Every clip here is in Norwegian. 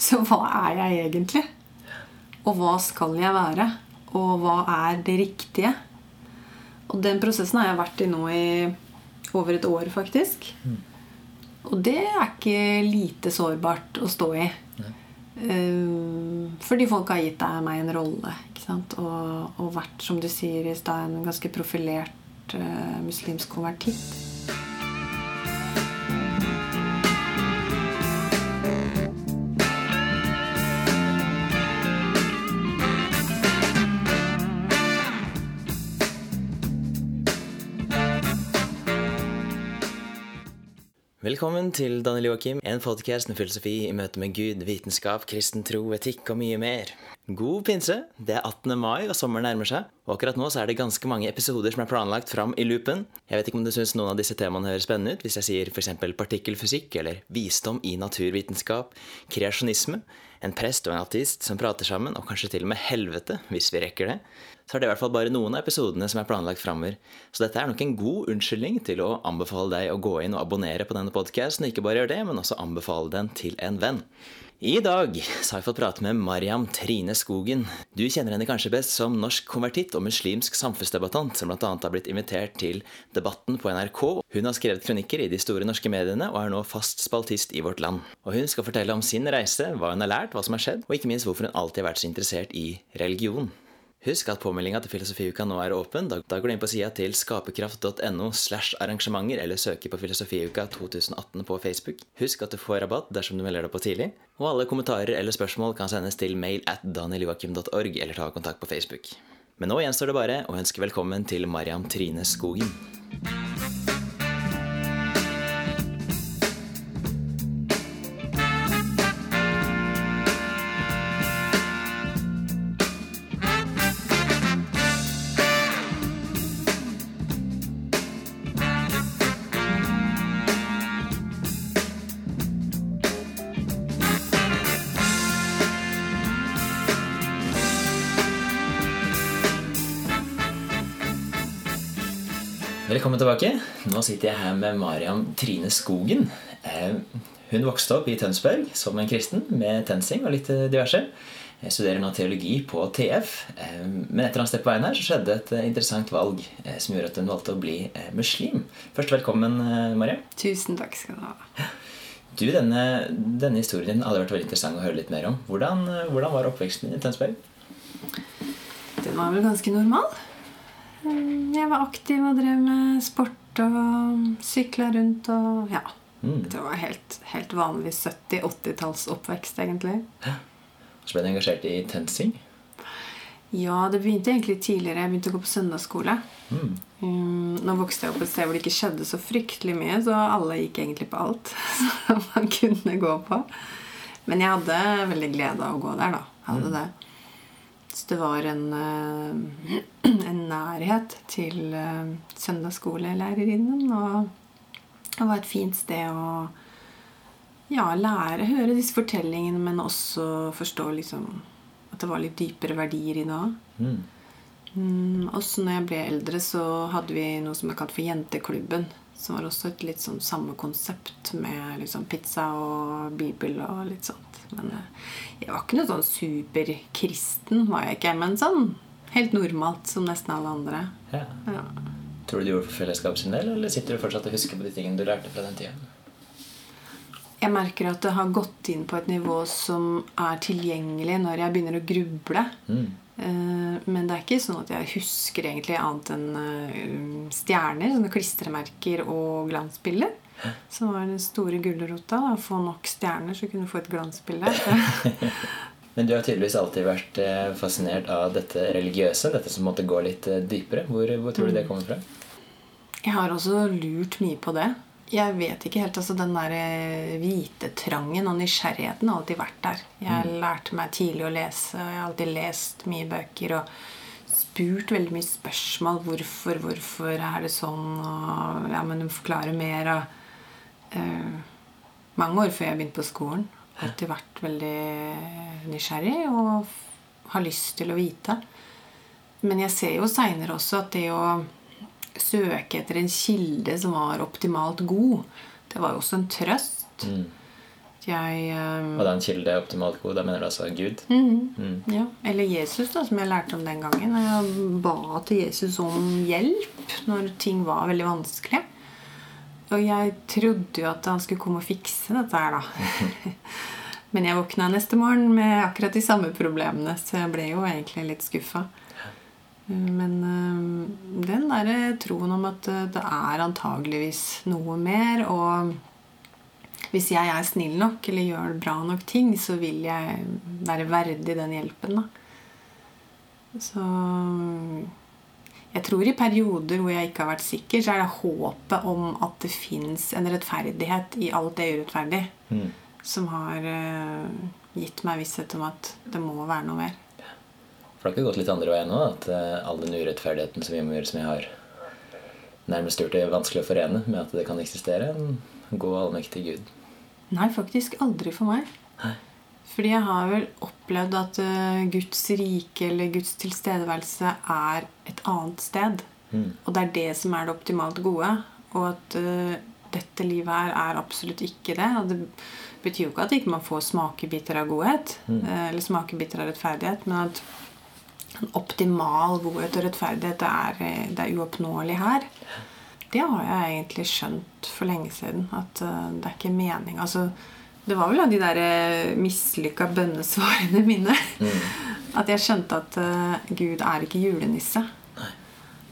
Så hva er jeg egentlig? Og hva skal jeg være? Og hva er det riktige? Og den prosessen har jeg vært i nå i over et år, faktisk. Og det er ikke lite sårbart å stå i. Um, fordi folk har gitt deg meg en rolle. ikke? Og, og vært, som du sier i stad, en ganske profilert uh, muslimsk konvertitt. Velkommen til Daniel Joakim, en podcast med filosofi i møte med Gud, vitenskap, kristen tro, etikk og mye mer. God pinse! Det er 18. mai, og sommeren nærmer seg. Og akkurat nå så er det ganske mange episoder som er planlagt fram i loopen. Jeg vet ikke om du syns noen av disse temaene høres spennende ut, hvis jeg sier f.eks. partikkelfysikk, eller visdom i naturvitenskap, kreasjonisme, en prest og en ateist som prater sammen, og kanskje til og med helvete, hvis vi rekker det så er det i hvert fall bare noen av episodene som er planlagt framover. Så dette er nok en god unnskyldning til å anbefale deg å gå inn og abonnere på denne podkasten. Ikke bare gjøre det, men også anbefale den til en venn. I dag så har jeg fått prate med Mariam Trine Skogen. Du kjenner henne kanskje best som norsk konvertitt og muslimsk samfunnsdebattant, som bl.a. har blitt invitert til Debatten på NRK. Hun har skrevet kronikker i de store norske mediene og er nå fast spaltist i Vårt Land. Og hun skal fortelle om sin reise, hva hun har lært, hva som har skjedd, og ikke minst hvorfor hun alltid har vært så interessert i religion. Husk at påmeldinga til Filosofiuka nå er åpen. Da, går du inn på sida til skaperkraft.no slash arrangementer, eller søker på Filosofiuka 2018 på Facebook. Husk at du får rabatt dersom du melder deg på tidlig. Og alle kommentarer eller spørsmål kan sendes til mail at danieljoakim.org, eller ta kontakt på Facebook. Men nå gjenstår det bare å ønske velkommen til Mariam Trine Skogen. Velkommen tilbake. Nå sitter jeg her med Mariam Trine Skogen. Eh, hun vokste opp i Tønsberg som en kristen med TenSing og litt diverse. Jeg studerer nå teologi på TF. men men etter annet sted på veien her så skjedde et interessant valg eh, som gjorde at hun valgte å bli muslim. Først velkommen, Mariam. Tusen takk skal du ha. Du, denne, denne historien din hadde vært veldig interessant å høre litt mer om. Hvordan, hvordan var oppveksten din i Tønsberg? Den var vel ganske normal. Mm, jeg var aktiv og drev med sport og sykla rundt og ja. Mm. Det var helt, helt vanlig 70-80-talls oppvekst, egentlig. Så ble du engasjert i TenSing? Ja, det begynte egentlig tidligere. Jeg begynte å gå på søndagsskole. Mm. Um, nå vokste jeg opp et sted hvor det ikke skjedde så fryktelig mye, så alle gikk egentlig på alt som man kunne gå på. Men jeg hadde veldig glede av å gå der, da. Jeg hadde mm. det. Så det var en, eh, en nærhet til eh, søndagsskolelærerinnen. Og det var et fint sted å ja, lære, høre disse fortellingene, men også forstå liksom, at det var litt dypere verdier i det òg. Mm. Mm, også når jeg ble eldre, så hadde vi noe som er kalt for Jenteklubben. Som var også et litt sånn samme konsept med liksom pizza og bibel og litt sånt. Men eh, jeg var ikke noe sånn superkristen, var jeg ikke. Men sånn helt normalt som nesten alle andre. Ja. Ja. Tror du du gjorde det for fellesskapet sin del, eller sitter du fortsatt og husker på de tingene du lærte fra den tida? Jeg merker at det har gått inn på et nivå som er tilgjengelig når jeg begynner å gruble. Mm. Eh, men det er ikke sånn at jeg husker egentlig annet enn eh, stjerner, sånne klistremerker og glansbilder. Som var den store gulrota. Å få nok stjerner så kunne du få et glansbilde. Men du har tydeligvis alltid vært eh, fascinert av dette religiøse, dette som måtte gå litt eh, dypere. Hvor, hvor tror du det kommer fra? Jeg har også lurt mye på det. Jeg vet ikke helt, altså Den der eh, hvite-trangen og nysgjerrigheten har alltid vært der. Jeg mm. lærte meg tidlig å lese. og Jeg har alltid lest mye bøker og spurt veldig mye spørsmål. Hvorfor, hvorfor er det sånn? Og ja, men du forklarer mer. Og eh, mange år før jeg begynte på skolen. Alltid vært veldig nysgjerrig og har lyst til å vite. Men jeg ser jo seinere også at det å søke etter en kilde som var optimalt god, det var jo også en trøst. Mm. Jeg um, Og det er en kilde optimalt god. Da mener du altså Gud? Mm. Mm. Ja. Eller Jesus, da, som jeg lærte om den gangen. Jeg ba til Jesus om hjelp når ting var veldig vanskelig. Og jeg trodde jo at han skulle komme og fikse dette her, da. Men jeg våkna neste morgen med akkurat de samme problemene, så jeg ble jo egentlig litt skuffa. Men den derre troen om at det er antageligvis noe mer, og hvis jeg er snill nok eller gjør bra nok ting, så vil jeg være verdig den hjelpen. Da. Så jeg tror i perioder hvor jeg ikke har vært sikker, så er det håpet om at det fins en rettferdighet i alt det urettferdig, mm. som har uh, gitt meg visshet om at det må være noe mer. For det har ikke gått litt andre veien nå? At uh, all den urettferdigheten som vi må gjøre, som jeg har nærmest gjort det vanskelig å forene med at det kan eksistere en god allmektig Gud? Nei, faktisk aldri for meg. Nei. Fordi jeg har vel opplevd at uh, Guds rike eller Guds tilstedeværelse er et annet sted. Mm. Og det er det som er det optimalt gode. Og at uh, dette livet her er absolutt ikke det. Og det betyr jo ikke at ikke man ikke får smakebiter av godhet. Mm. Uh, eller smakebiter av rettferdighet. Men at en optimal godhet og rettferdighet det er, det er uoppnåelig her. Det har jeg egentlig skjønt for lenge siden. At uh, det er ikke mening altså, Det var vel av de der uh, mislykka bønnesvarene mine mm. at jeg skjønte at uh, Gud er ikke julenisse. Nei.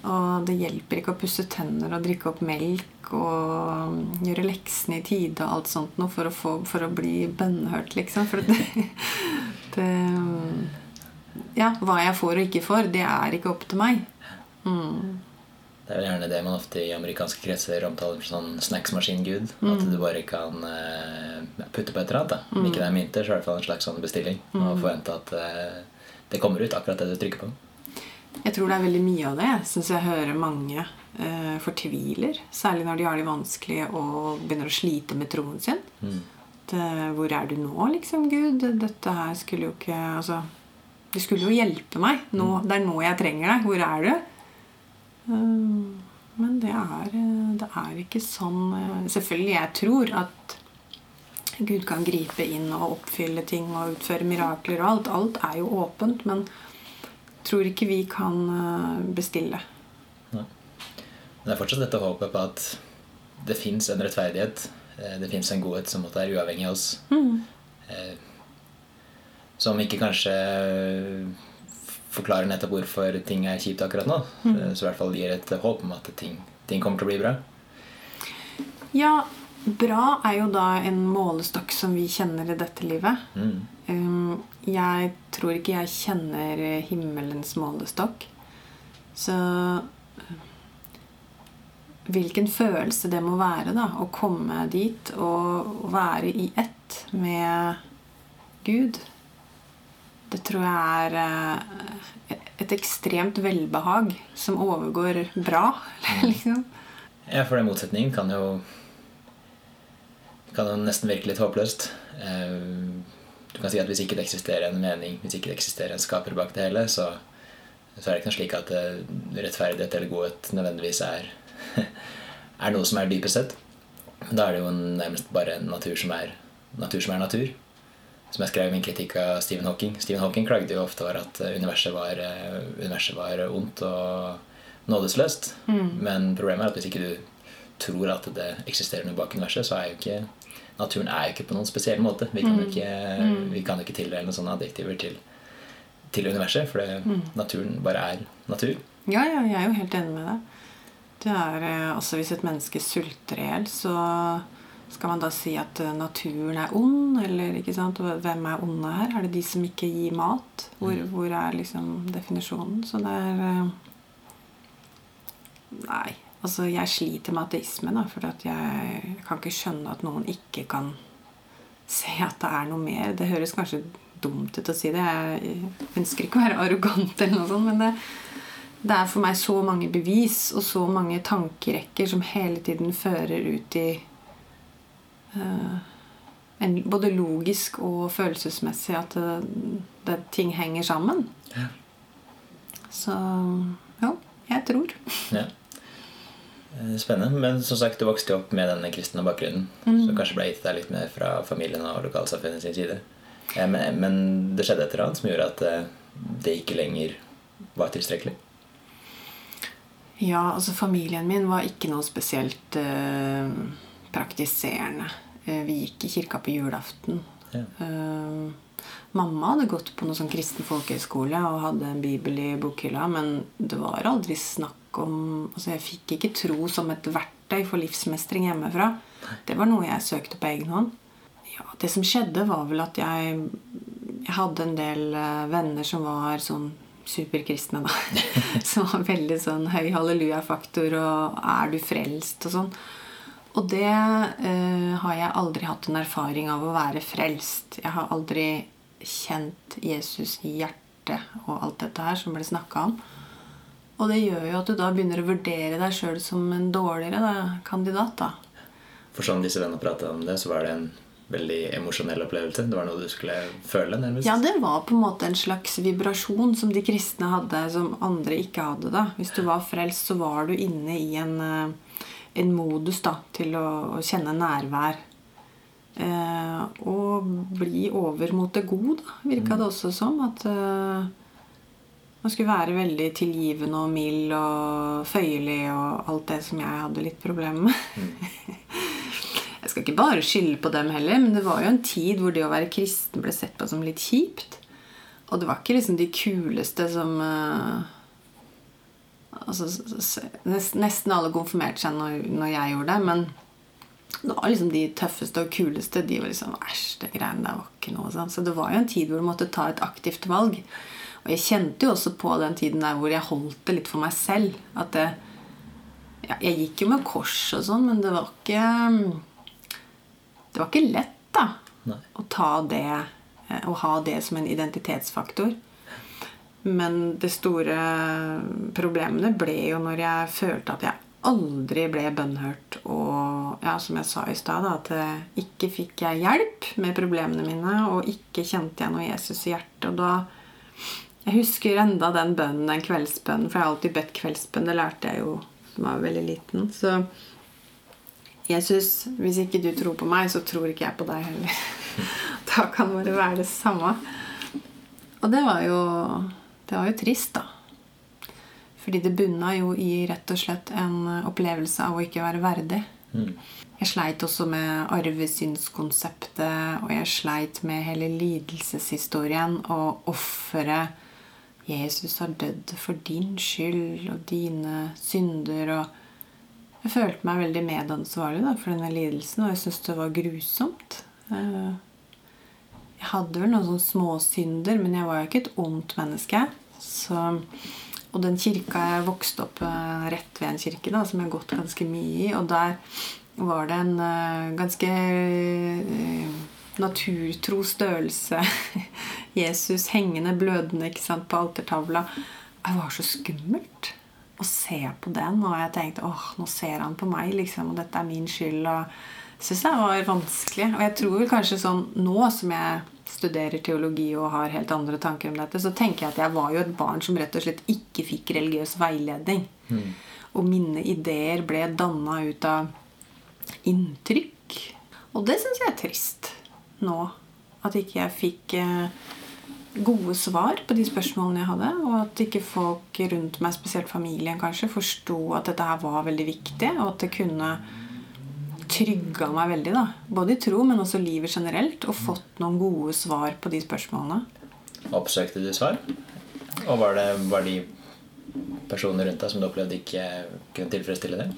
Og det hjelper ikke å pusse tenner og drikke opp melk og um, gjøre leksene i tide og alt sånt noe for å, få, for å bli bønnhørt, liksom. For det, det um, Ja, hva jeg får og ikke får, det er ikke opp til meg. Mm. Det er vel gjerne det man ofte i amerikanske kretser omtaler som sånn snacksmaskin-gud. Mm. At du bare kan uh, putte på et eller annet. Da. Om mm. ikke det er mynter, så er det i hvert fall en slags sånn bestilling. Mm. Og forvente at uh, det kommer ut akkurat det du trykker på. Jeg tror det er veldig mye av det. Jeg syns jeg hører mange uh, fortviler. Særlig når de har det vanskelig og begynner å slite med troen sin. Mm. Det, hvor er du nå, liksom, Gud? Dette her skulle jo ikke Altså, du skulle jo hjelpe meg. Nå, mm. det er nå jeg trenger deg. Hvor er du? Eh, men det er, eh, det er ikke sånn eh, Selvfølgelig, jeg tror at Gud kan gripe inn og oppfylle ting og utføre mirakler og alt. Alt er jo åpent, men tror ikke vi kan bestille. Nei. Men det er fortsatt dette håpet på at det fins en rettferdighet. Det fins en godhet som måtte være uavhengig av oss. Mm. Som ikke kanskje forklarer nettopp hvorfor ting er kjipt akkurat nå. Mm. Så i hvert fall gir et håp om at ting, ting, kommer til å bli bra. Ja, bra er jo da en målestokk som vi kjenner i dette livet. Mm. Um, jeg tror ikke jeg kjenner himmelens målestokk. Så hvilken følelse det må være da, å komme dit og være i ett med Gud det tror jeg er eh, et ekstremt velbehag som overgår bra. liksom. Ja, for den motsetningen kan jo kan jo nesten virke litt håpløst. Eh, du kan si at hvis ikke det eksisterer en mening, hvis ikke det eksisterer en skaper bak det hele, så, så er det ikke noe slik at eh, rettferdighet eller godhet nødvendigvis er, er noe som er dypest sett. Da er det jo nærmest bare en natur som er natur. Som er natur som jeg skrev i min kritikk av Stephen Hawking. Stephen Hawking klagde jo ofte over at eh, universet var, eh, universet var ondt og nådesløst. Mm. Men problemet er at hvis ikke du tror at det eksisterer noe bak universet, så er jo ikke naturen er jo ikke på noen spesiell måte. Vi kan jo mm. ikke, mm. vi kan ikke tildele noen sånne adjektiver til, til universet, for det, mm. naturen bare er natur. Ja, ja, jeg er jo helt enig med deg. Det er, eh, altså Hvis et menneske sulter i hjel, så skal man da si at eh, naturen er ond? Eller ikke sant? hvem er onde her? Er det de som ikke gir mat? Hvor, mm. hvor er liksom definisjonen? Så det er eh, Nei. Altså, jeg sliter med ateisme, da, for jeg kan ikke skjønne at noen ikke kan se at det er noe mer. Det høres kanskje dumt ut å si det. Jeg ønsker ikke å være arrogant, eller noe sånt, men det, det er for meg så mange bevis og så mange tankerekker som hele tiden fører ut i både logisk og følelsesmessig at det, det, ting henger sammen. Ja. Så jo, jeg tror. Ja. Eh, spennende. Men som sagt, du vokste opp med denne kristne bakgrunnen. Mm. Som kanskje ble gitt deg litt mer fra familien og lokalsamfunnet sin side. Eh, men, men, det skjedde et eller annet som gjorde at eh, det ikke lenger var tilstrekkelig? Ja, altså familien min var ikke noe spesielt uh, praktiserende. Uh, vi gikk i kirka på julaften. Ja. Uh, mamma hadde gått på noe sånn kristen folkehøyskole og hadde en bibel i bokhylla, men det var aldri snakk om altså Jeg fikk ikke tro som et verktøy for livsmestring hjemmefra. Det var noe jeg søkte på egen hånd. Ja, det som skjedde, var vel at jeg, jeg hadde en del venner som var sånn superkristne, da. Som var veldig sånn høy halleluja-faktor og 'er du frelst?' og sånn. Og det uh, har jeg aldri hatt en erfaring av å være frelst. Jeg har aldri kjent Jesus i hjertet og alt dette her som ble snakka om. Og det gjør jo at du da begynner å vurdere deg sjøl som en dårligere da, kandidat. da. For sånn disse vennene prata om det, så var det en veldig emosjonell opplevelse? Det var noe du skulle føle? nærmest? Ja, det var på en måte en slags vibrasjon som de kristne hadde, som andre ikke hadde. da. Hvis du var frelst, så var du inne i en, eh, en modus da, til å, å kjenne nærvær. Eh, og bli over mot det gode, virka det mm. også som. At eh, man skulle være veldig tilgivende og mild og føyelig og alt det som jeg hadde litt problemer med. Mm. Jeg skal ikke bare skylde på dem heller, men det var jo en tid hvor det å være kristen ble sett på som litt kjipt. Og det var ikke liksom de kuleste som uh, altså, Nesten alle konfirmerte seg når, når, jeg gjorde det, men det var liksom de tøffeste og kuleste. De var liksom Æsj, det greiene der var ikke noe sånn. Så det var jo en tid hvor du måtte ta et aktivt valg. Og jeg kjente jo også på den tiden der hvor jeg holdt det litt for meg selv. At det, ja, Jeg gikk jo med kors og sånn, men det var ikke det var ikke lett da Nei. å ta det eh, Å ha det som en identitetsfaktor. Men det store problemene ble jo når jeg følte at jeg aldri ble bønnhørt. Og ja, som jeg sa i stad, at eh, ikke fikk jeg hjelp med problemene mine. Og ikke kjente jeg noe Jesus i hjertet. Og da Jeg husker enda den bønnen, den kveldsbønnen. For jeg har alltid bedt kveldsbønn. Det lærte jeg jo da jeg var veldig liten. Så Jesus, hvis ikke du tror på meg, så tror ikke jeg på deg heller. da kan bare være det samme. Og det var jo Det var jo trist, da. Fordi det bunna jo i rett og slett en opplevelse av å ikke være verdig. Mm. Jeg sleit også med arvesynskonseptet, og jeg sleit med hele lidelseshistorien og offeret. Jesus har dødd for din skyld og dine synder. og jeg følte meg veldig medansvarlig da, for denne lidelsen, og jeg syntes det var grusomt. Eh, jeg hadde vel noen sånne småsynder, men jeg var jo ikke et ondt menneske. Så, og den kirka jeg vokste opp eh, rett ved en kirke, da, som jeg har gått ganske mye i, og der var det en uh, ganske uh, naturtro størrelse. Jesus hengende blødende ikke sant, på altertavla. Det var så skummelt å se på den. Og jeg tenkte åh, nå ser han på meg, liksom, og dette er min skyld. Og syns jeg var vanskelig. Og jeg tror kanskje sånn nå som jeg studerer teologi og har helt andre tanker om dette, så tenker jeg at jeg var jo et barn som rett og slett ikke fikk religiøs veiledning. Mm. Og mine ideer ble danna ut av inntrykk. Og det syns jeg er trist nå. At ikke jeg fikk eh, gode svar på de spørsmålene jeg hadde. Og at ikke folk rundt meg, spesielt familien kanskje, forsto at dette her var veldig viktig. Og at det kunne trygga meg veldig. da Både i tro, men også livet generelt. Og fått noen gode svar på de spørsmålene. Oppsøkte du svar? Og var det var de personer rundt deg som du opplevde ikke kunne tilfredsstille det?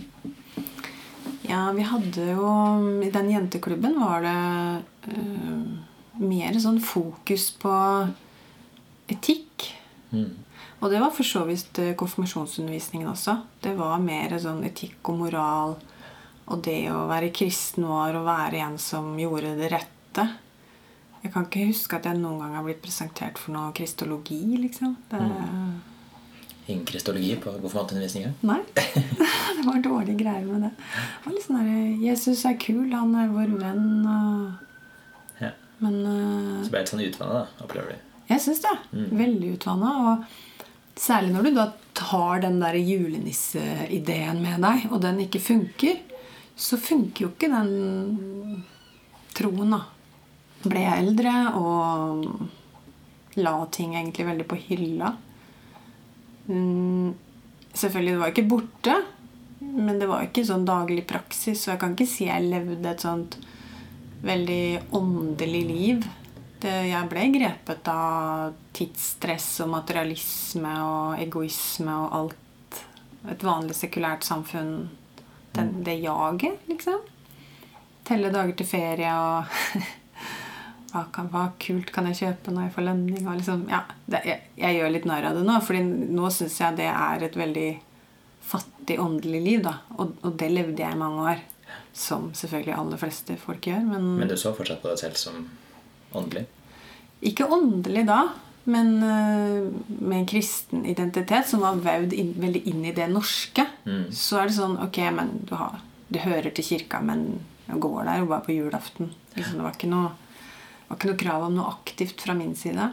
Ja, vi hadde jo I den jenteklubben var det øh, mer sånn fokus på etikk. Mm. Og det var for så vidt eh, konfirmasjonsundervisningen også. Det var mer sånn etikk og moral. Og det å være kristen var å være en som gjorde det rette. Jeg kan ikke huske at jeg noen gang har blitt presentert for noe kristologi. liksom. Det... Mm. Ingen kristologi på konfirmantundervisninga? Nei. det var dårlige greier med det. det var litt sånn der, Jesus er kul, han er vår venn. Og... Ja. Men, uh... Så ble det litt sånn utvanna, da? Opplever du? Jeg syns det. Mm. Veldig utvanna. Og Særlig når du da tar den der julenisseideen med deg, og den ikke funker, så funker jo ikke den troen, da. Ble jeg eldre og la ting egentlig veldig på hylla. Mm, selvfølgelig, det var ikke borte, men det var ikke sånn daglig praksis, så jeg kan ikke si jeg levde et sånt veldig åndelig liv. Det, jeg ble grepet av tidsstress og materialisme og egoisme og alt et vanlig sekulært samfunn Den, Det jaget, liksom. Telle dager til ferie og hva, kan, hva, kult kan jeg kjøpe når jeg får lønning? Og liksom, ja, det, jeg, jeg, gjør litt narr av det nå, Fordi nå syns jeg det er et veldig fattig åndelig liv. da, Og, og det levde jeg i mange år. Som selvfølgelig aller fleste folk gjør. Men, men du så fortsatt på deg selv som åndelig? Ikke åndelig da, men uh, med en kristen identitet som var vevd inn, veldig inn i det norske. Mm. Så er det sånn Ok, men du, har, du hører til kirka, men går der jo bare på julaften. Liksom, det var ikke, noe, var ikke noe krav om noe aktivt fra min side.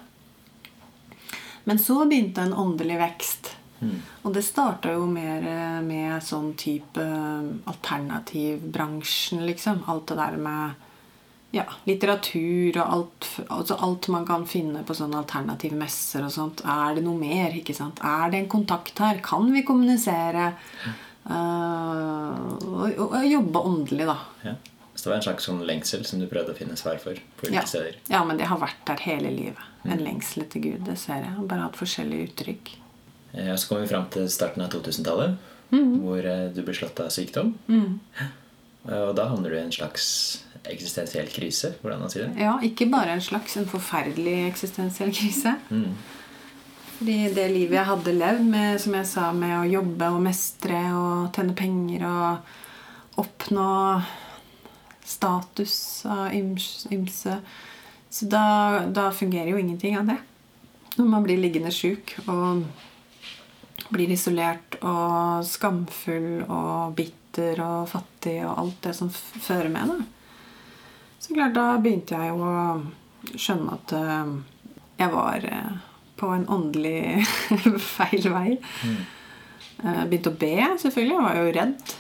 Men så begynte en åndelig vekst. Mm. Og det starta jo mer eh, med sånn type eh, alternativbransjen, liksom. Alt det der med ja, litteratur og alt, altså alt man kan finne på sånne alternative messer og sånt. Er det noe mer? ikke sant? Er det en kontakt her? Kan vi kommunisere? Uh, og, og, jobbe åndelig, da. Ja. Så det var en slags sånn lengsel som du prøvde å finne svar for? på ulike ja. steder? Ja, men det har vært der hele livet. Mm. En lengsel etter Gud. Det ser jeg. Bare hatt forskjellige uttrykk. Ja, så kom vi fram til starten av 2000-tallet, mm. hvor eh, du ble slått av sykdom. Mm. Og da havner du i en slags eksistensiell krise? hvordan man sier det? Ja, ikke bare en slags en forferdelig eksistensiell krise. Mm. Fordi det livet jeg hadde levd med, som jeg sa, med å jobbe og mestre og tjene penger og oppnå status av ymse Så da, da, fungerer jo ingenting av det. Når man blir liggende sjuk og blir isolert og skamfull og bitter og fattig og alt det som fører med det. Så klart, da begynte jeg jo å skjønne at uh, jeg var uh, på en åndelig feil vei. Mm. Uh, begynte å be, selvfølgelig. Jeg var jo redd.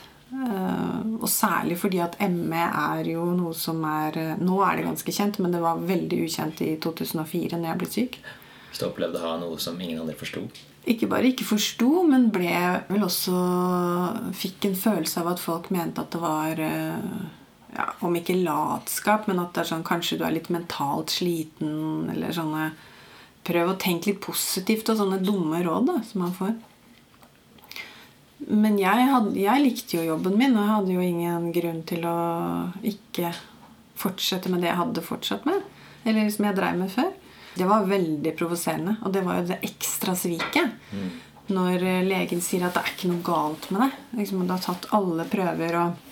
og særlig fordi at ME er jo noe som er Nå er det ganske kjent, men det var veldig ukjent i 2004 når jeg ble syk. Så du opplevde å ha noe som ingen andre forsto? Ikke bare ikke forsto, men ble vel også Fikk en følelse av at folk mente at det var ja, Om ikke latskap, men at det er sånn, kanskje du er litt mentalt sliten. Eller sånne Prøv å tenke litt positivt og sånne dumme råd da, som man får. Men jeg, hadde, jeg, likte jo jobben min, og jeg hadde jo ingen grunn til å ikke fortsette med det jeg hadde fortsatt med. Eller som jeg dreiv med før. Det var veldig provoserende. Og det var jo det ekstra sviket. Mm. Når legen sier at det er ikke noe galt med deg. Liksom, du har tatt alle prøver og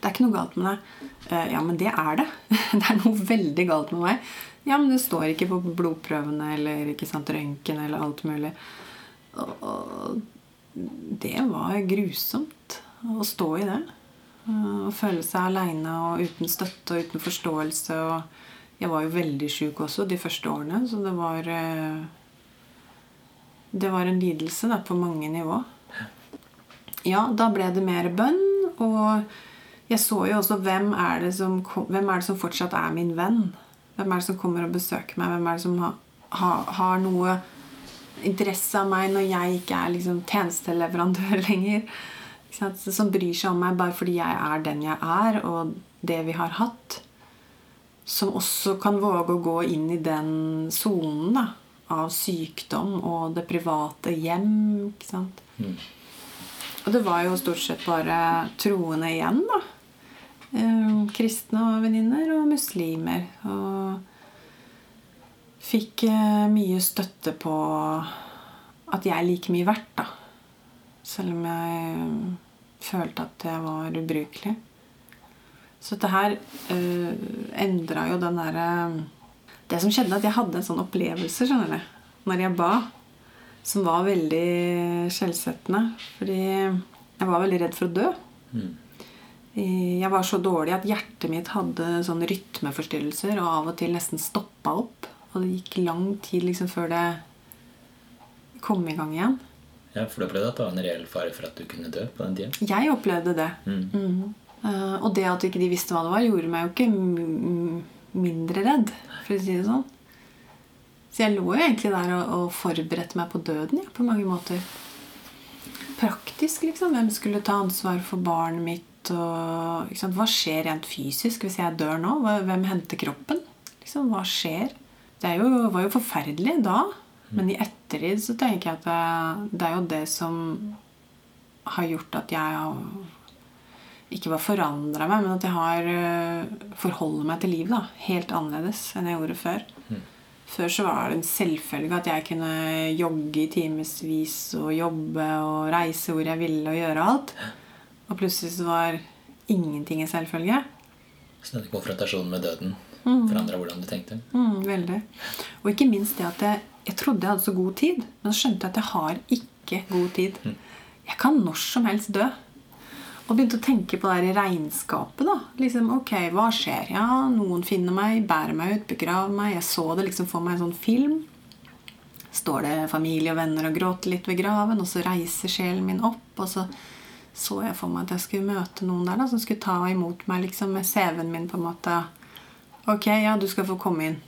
det er ikke noe galt med deg. Uh, ja, men det er det. det er noe veldig galt med meg. Ja, men det står ikke på blodprøvene eller ikke sant, røntgen eller alt mulig. Og, det var grusomt å stå i det. Uh, å føle seg aleine og uten støtte og uten forståelse. Og jeg var jo veldig sjuk også de første årene, så det var uh, Det var en lidelse da, på mange nivå. Ja, da ble det mer bønn. og jeg så jo også hvem er, som, hvem er det som fortsatt er min venn? Hvem er det som kommer og besøker meg? Hvem er det som ha, ha, har noe interesse av meg når jeg ikke er liksom tjenesteleverandør lenger? Som bryr seg om meg bare fordi jeg er den jeg er, og det vi har hatt. Som også kan våge å gå inn i den sonen av sykdom og det private hjem. ikke sant? Mm. Og det var jo stort sett bare troende igjen, da. Um, kristne og venninner og muslimer. Og fikk uh, mye støtte på at jeg er like mye verdt, da. Selv om jeg um, følte at jeg var ubrukelig. Så dette her uh, eh, endra jo den derre Det som skjedde, at jeg hadde en sånn opplevelse skjønner du, når jeg ba, som var veldig skjellsettende. Fordi jeg var veldig redd for å dø. Mm. Jeg var så dårlig at hjertet mitt hadde sånne rytmeforstyrrelser og av og til nesten stoppa opp. Og det gikk lang tid liksom før det kom i gang igjen. Ja, For du opplevde at det var en reell fare for at du kunne dø på den tida? Jeg opplevde det. Mm. Uh, og det at ikke de visste hva det var, gjorde meg jo ikke mindre redd, for å si det sånn. Så jeg lå jo egentlig der og, og forberedte meg på døden, ja, på mange måter. Praktisk, liksom. Hvem skulle ta ansvar for barnet mitt? Og, hva skjer rent fysisk hvis jeg dør nå? Hvem henter kroppen? Liksom, hva skjer? Det jo, var jo forferdelig da. Men i ettertid så tenker jeg at det, det er jo det som har gjort at jeg har ikke bare forandra meg, men at jeg har uh, forholder meg til livet helt annerledes enn jeg gjorde før. Mm. Før så var det en selvfølge at jeg kunne jogge i timevis og jobbe og reise hvor jeg ville og gjøre alt. Og plutselig så var ingenting en selvfølge. Den konfrontasjonen med døden mm. forandra hvordan du tenkte? Mm, veldig. Og ikke minst det at jeg, jeg, trodde jeg hadde så god tid, men så skjønte jeg at jeg har ikke god tid. Mm. Jeg kan når som helst dø. Og begynte å tenke på det her regnskapet. da. Liksom, ok, Hva skjer? Ja, Noen finner meg, bærer meg ut, begraver meg. Jeg så det liksom for meg en sånn film. Står det familie og venner og gråter litt ved graven, og så reiser sjelen min opp. Og så så jeg for meg at jeg skulle møte noen der da, som skulle ta imot meg liksom med CV-en min. på en måte. Ok, ja, du skal få komme inn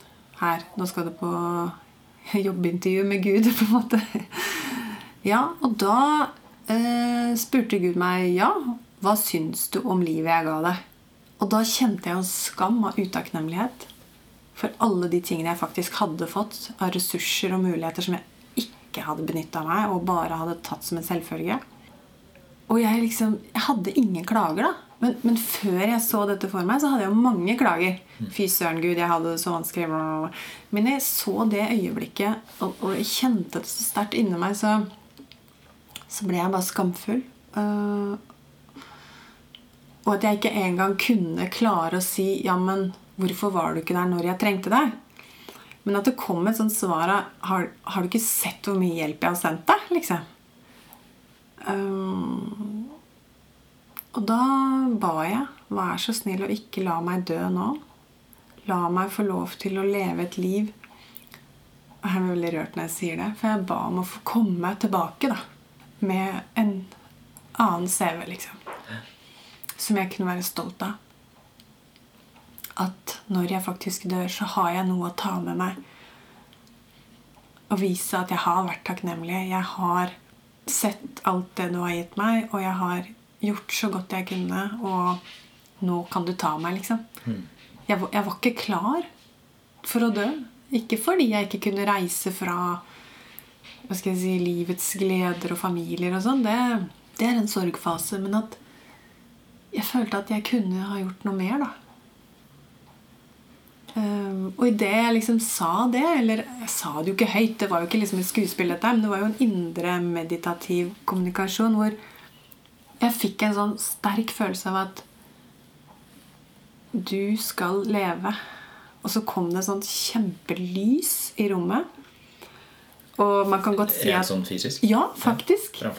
her. Nå skal du på jobbintervju med Gud, på en måte. Ja, og da eh, spurte Gud meg ja, hva syns du om livet jeg ga deg? Og da kjente jeg en skam av utakknemlighet for alle de tingene jeg faktisk hadde fått av ressurser og muligheter som jeg ikke hadde benytta meg og bare hadde tatt som en selvfølge. Og jeg liksom Jeg hadde ingen klager, da. Men, men, før jeg så dette for meg, så hadde jeg jo mange klager. Fy søren, Gud, jeg hadde det så vanskelig. Men jeg så det øyeblikket, og, og jeg kjente det så sterkt inni meg, så, så ble jeg bare skamfull. Uh, og at jeg ikke engang kunne klare å si Ja, men hvorfor var du ikke der når jeg trengte deg? Men at det kom et sånt svar av har, har, du ikke sett hvor mye hjelp jeg har sendt deg? liksom? Um, og da ba jeg Vær så snill å ikke la meg dø nå. La meg få lov til å leve et liv Jeg er veldig rørt når jeg sier det. For jeg ba om å få komme tilbake da, med en annen CV, liksom som jeg kunne være stolt av. At når jeg faktisk dør, så har jeg noe å ta med meg. Og vise at jeg har vært takknemlig. Jeg har sett alt det du har gitt meg, og jeg har gjort så godt jeg kunne. Og nå kan du ta meg, liksom. Mm. Jeg, jeg, var ikke klar for å dø. Ikke fordi jeg ikke kunne reise fra hva skal jeg si, livets gleder og familier og sånn. Det, det er en sorgfase. Men at jeg følte at jeg kunne ha gjort noe mer, da. Um, og idet jeg liksom sa det Eller jeg sa det jo ikke høyt, det var jo ikke liksom et skuespill, dette, men det var jo en indre meditativ kommunikasjon hvor jeg fikk en sånn sterk følelse av at du skal leve. Og så kom det et sånt kjempelys i rommet. Og man kan godt si at Rent Sånn fysisk? Ja, faktisk. Ja.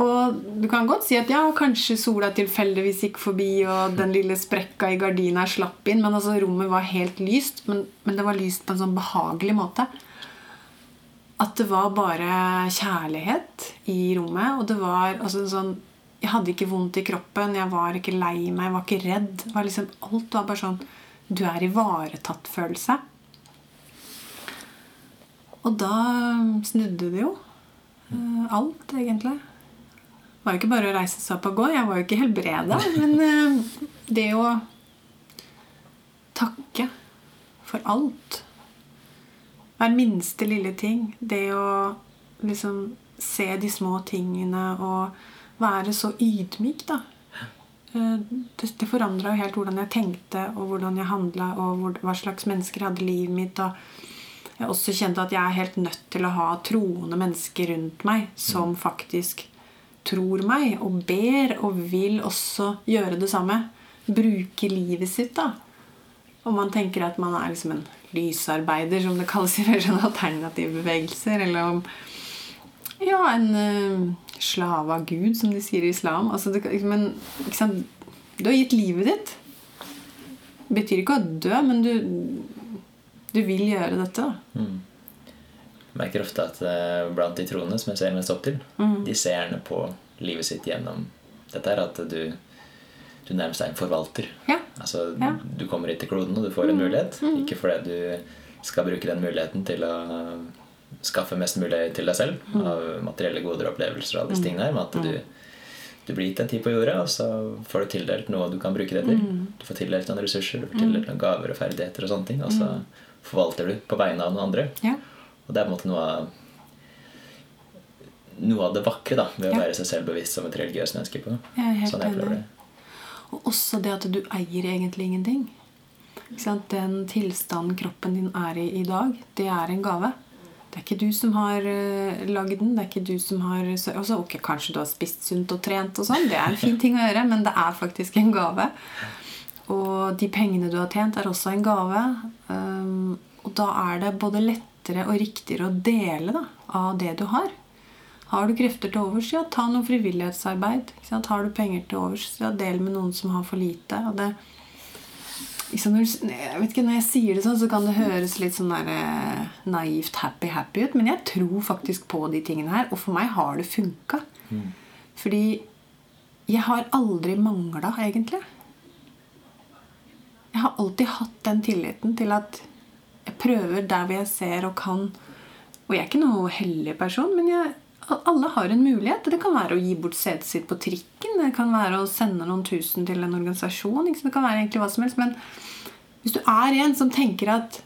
Og du kan godt si at ja, kanskje sola tilfeldigvis gikk forbi, og den lille sprekka i gardina slapp inn, men altså rommet var helt lyst. Men, men, det var lyst på en sånn behagelig måte. At det var bare kjærlighet i rommet. Og det var altså sånn Jeg hadde ikke vondt i kroppen, jeg var ikke lei meg, jeg var ikke redd. Var liksom, alt var bare sånn Du er ivaretatt-følelse. Og da snudde det jo. Eh, alt, egentlig var jo ikke bare å reise seg opp og gå. Jeg var jo ikke helbreda. Men eh, det å takke for alt Hver minste lille ting. Det å liksom se de små tingene og være så ydmyk, da. Eh, det, det forandra jo helt hvordan jeg tenkte, og hvordan jeg handla, og hva slags mennesker hadde livet mitt. Og jeg også kjente at jeg er helt nødt til å ha troende mennesker rundt meg som faktisk tror meg og ber og vil også gjøre det samme. Bruke livet sitt, da. Om man tenker at man er liksom en lysarbeider, som det kalles i mer sånn alternative bevegelser. Eller om ja, en uh, slave av Gud, som de sier i islam. Altså, det, men du har gitt livet ditt. Det betyr ikke å dø, men du, du vil gjøre dette. da. Mm. Merker ofte at eh, blant de troende som jeg ser mest opp til, Mm. de ser gjerne på livet sitt gjennom dette her at du, du nærmest er en forvalter. Ja. Altså, Ja. Du kommer hit til kloden, og du får en mulighet. Ikke fordi du skal bruke den muligheten til å skaffe mest mulig til deg selv av materielle goder og opplevelser og alle disse tingene her, men at du, du blir gitt en tid på jorda, og så får du tildelt noe du kan bruke det til. Du får tildelt noen ressurser, du får tildelt noen gaver og ferdigheter og sånne ting, og så forvalter du på vegne av noen andre. Ja. Og det er på en måte noe av noe av det vakre da, ved å Ja. være seg selv bevisst som et religiøst menneske. på. Jeg sånn jeg opplever det. Og også det at du eier egentlig ingenting. Den tilstanden kroppen din er i i dag, det er en gave. Det er ikke du som har uh, lagd den. det er ikke du som har... så- Altså, ok, Kanskje du har spist sunt og trent, og sånn, det er en fin ting å gjøre, men det er faktisk en gave. Og de pengene du har tjent, er også en gave. Um, og da er det både lettere og riktigere å dele da, av det du har. Har du krefter til overs, ja, ta noe frivillighetsarbeid. Har du penger til overs, ja, del med noen som har for lite. Og det, liksom jeg vet ikke, når jeg sier det sånn, så kan det høres litt sånn der, eh, naivt happy-happy ut. Men jeg tror faktisk på de tingene her. Og for meg har det funka. Fordi jeg har aldri mangla, egentlig. Jeg har alltid hatt den tilliten til at jeg prøver der hvor jeg ser og kan. Og jeg er ikke noe hellig person, men jeg, alle har en mulighet. Det kan være å gi bort setet sitt på trikken. Det kan være å sende noen tusen til en organisasjon. Det kan være egentlig hva som helst. Men hvis du er en som tenker at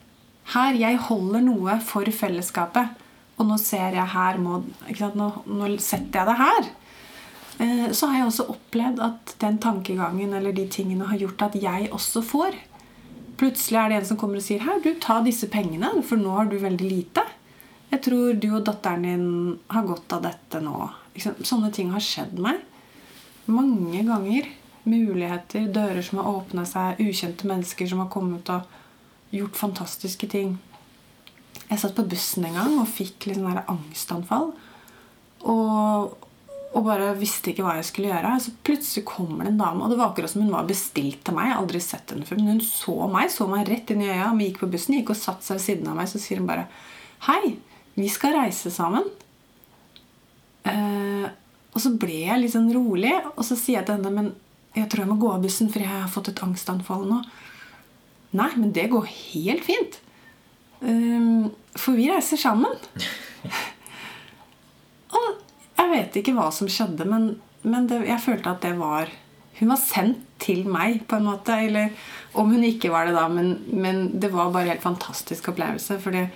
her, jeg holder noe for fellesskapet, og nå ser jeg her må? Nå, nå setter jeg det her. Eh, Så har jeg også opplevd at den tankegangen eller de tingene har gjort at jeg også får. Plutselig er det en som kommer og sier her, du ta disse pengene, for nå har du veldig lite. Jeg tror du og datteren din har godt av dette nå. Sånne ting har skjedd meg. Mange ganger. Muligheter, dører som har åpna seg, ukjente mennesker som har kommet og gjort fantastiske ting. Jeg satt på bussen en gang og fikk litt sånn angstanfall. Og, og bare visste ikke hva jeg skulle gjøre. Så plutselig kommer det en dame, og det var akkurat som hun var bestilt til meg. Jeg har aldri sett henne før, men hun så meg, så meg rett inn i øya. Vi gikk på bussen, gikk og satte seg ved siden av meg, så sier hun bare Hei, vi skal reise sammen. Eh, og så ble jeg litt sånn rolig, og så sier jeg til henne Men jeg tror jeg må gå av bussen, for jeg har fått et angstanfall nå. Nei, men det går helt fint. Um, for vi reiser sammen. og jeg vet ikke hva som skjedde, men, men det, jeg følte at det var Hun var sendt til meg, på en måte. Eller om hun ikke var det, da. Men, men det var bare en helt fantastisk opplevelse. Fordi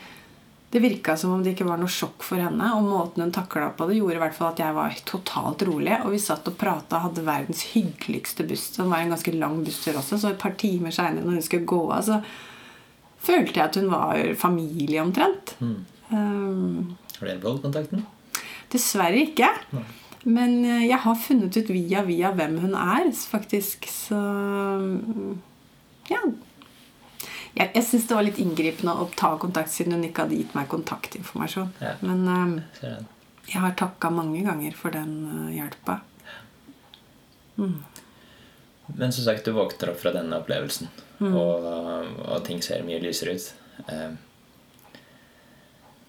det virka som om det ikke var noe sjokk for henne. Og måten hun takla på det, gjorde i hvert fall at jeg var totalt rolig. Og vi satt og prata og hadde verdens hyggeligste buss. Det var en ganske lang busstur også, så et par timer seinere, når hun skulle gå av, så følte jeg at hun var familie omtrent. Um, Har du beholdt kontakten? Dessverre ikke. Men eh, jeg har funnet ut via via hvem hun er, faktisk. Så mm, ja. Jeg, jeg syns det var litt inngripende å ta kontakt siden hun ikke hadde gitt meg kontaktinformasjon. Ja. Men um, jeg har takka mange ganger for den uh, hjelpa. Men som sagt, du våkner opp fra denne opplevelsen, Mm. og, og ting ser mye lysere ut. Eh,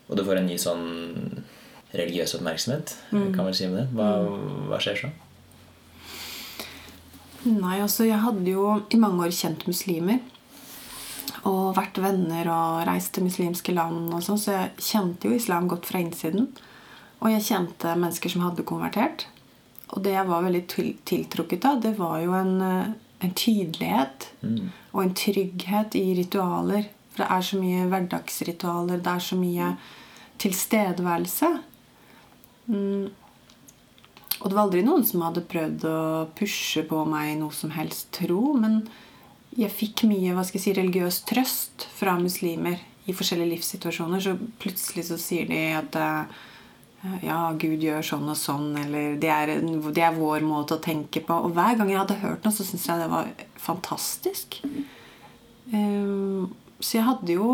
og du får en ny sånn religiøs oppmerksomhet, Mm. kan vel si med det. Hva, hva skjer så? Nei, altså jeg hadde jo i mange år kjent muslimer. Og vært venner og reist til muslimske land og sånn, så jeg kjente jo islam godt fra innsiden. Og jeg kjente mennesker som hadde konvertert. Og det jeg var veldig tiltrukket av, det var jo en, en tydelighet og en trygghet i ritualer. For det er så mye hverdagsritualer, det er så mye tilstedeværelse. Mm. Og det var aldri noen som hadde prøvd å pushe på meg noe som helst tro, men jeg fikk mye hva skal jeg si, religiøs trøst fra muslimer i forskjellige livssituasjoner. Så plutselig så sier de at eh, ja, Gud gjør sånn og sånn, eller det er, det er vår måte å tenke på. Og hver gang jeg hadde hørt noe, så syntes jeg det var fantastisk. Um, så jeg hadde jo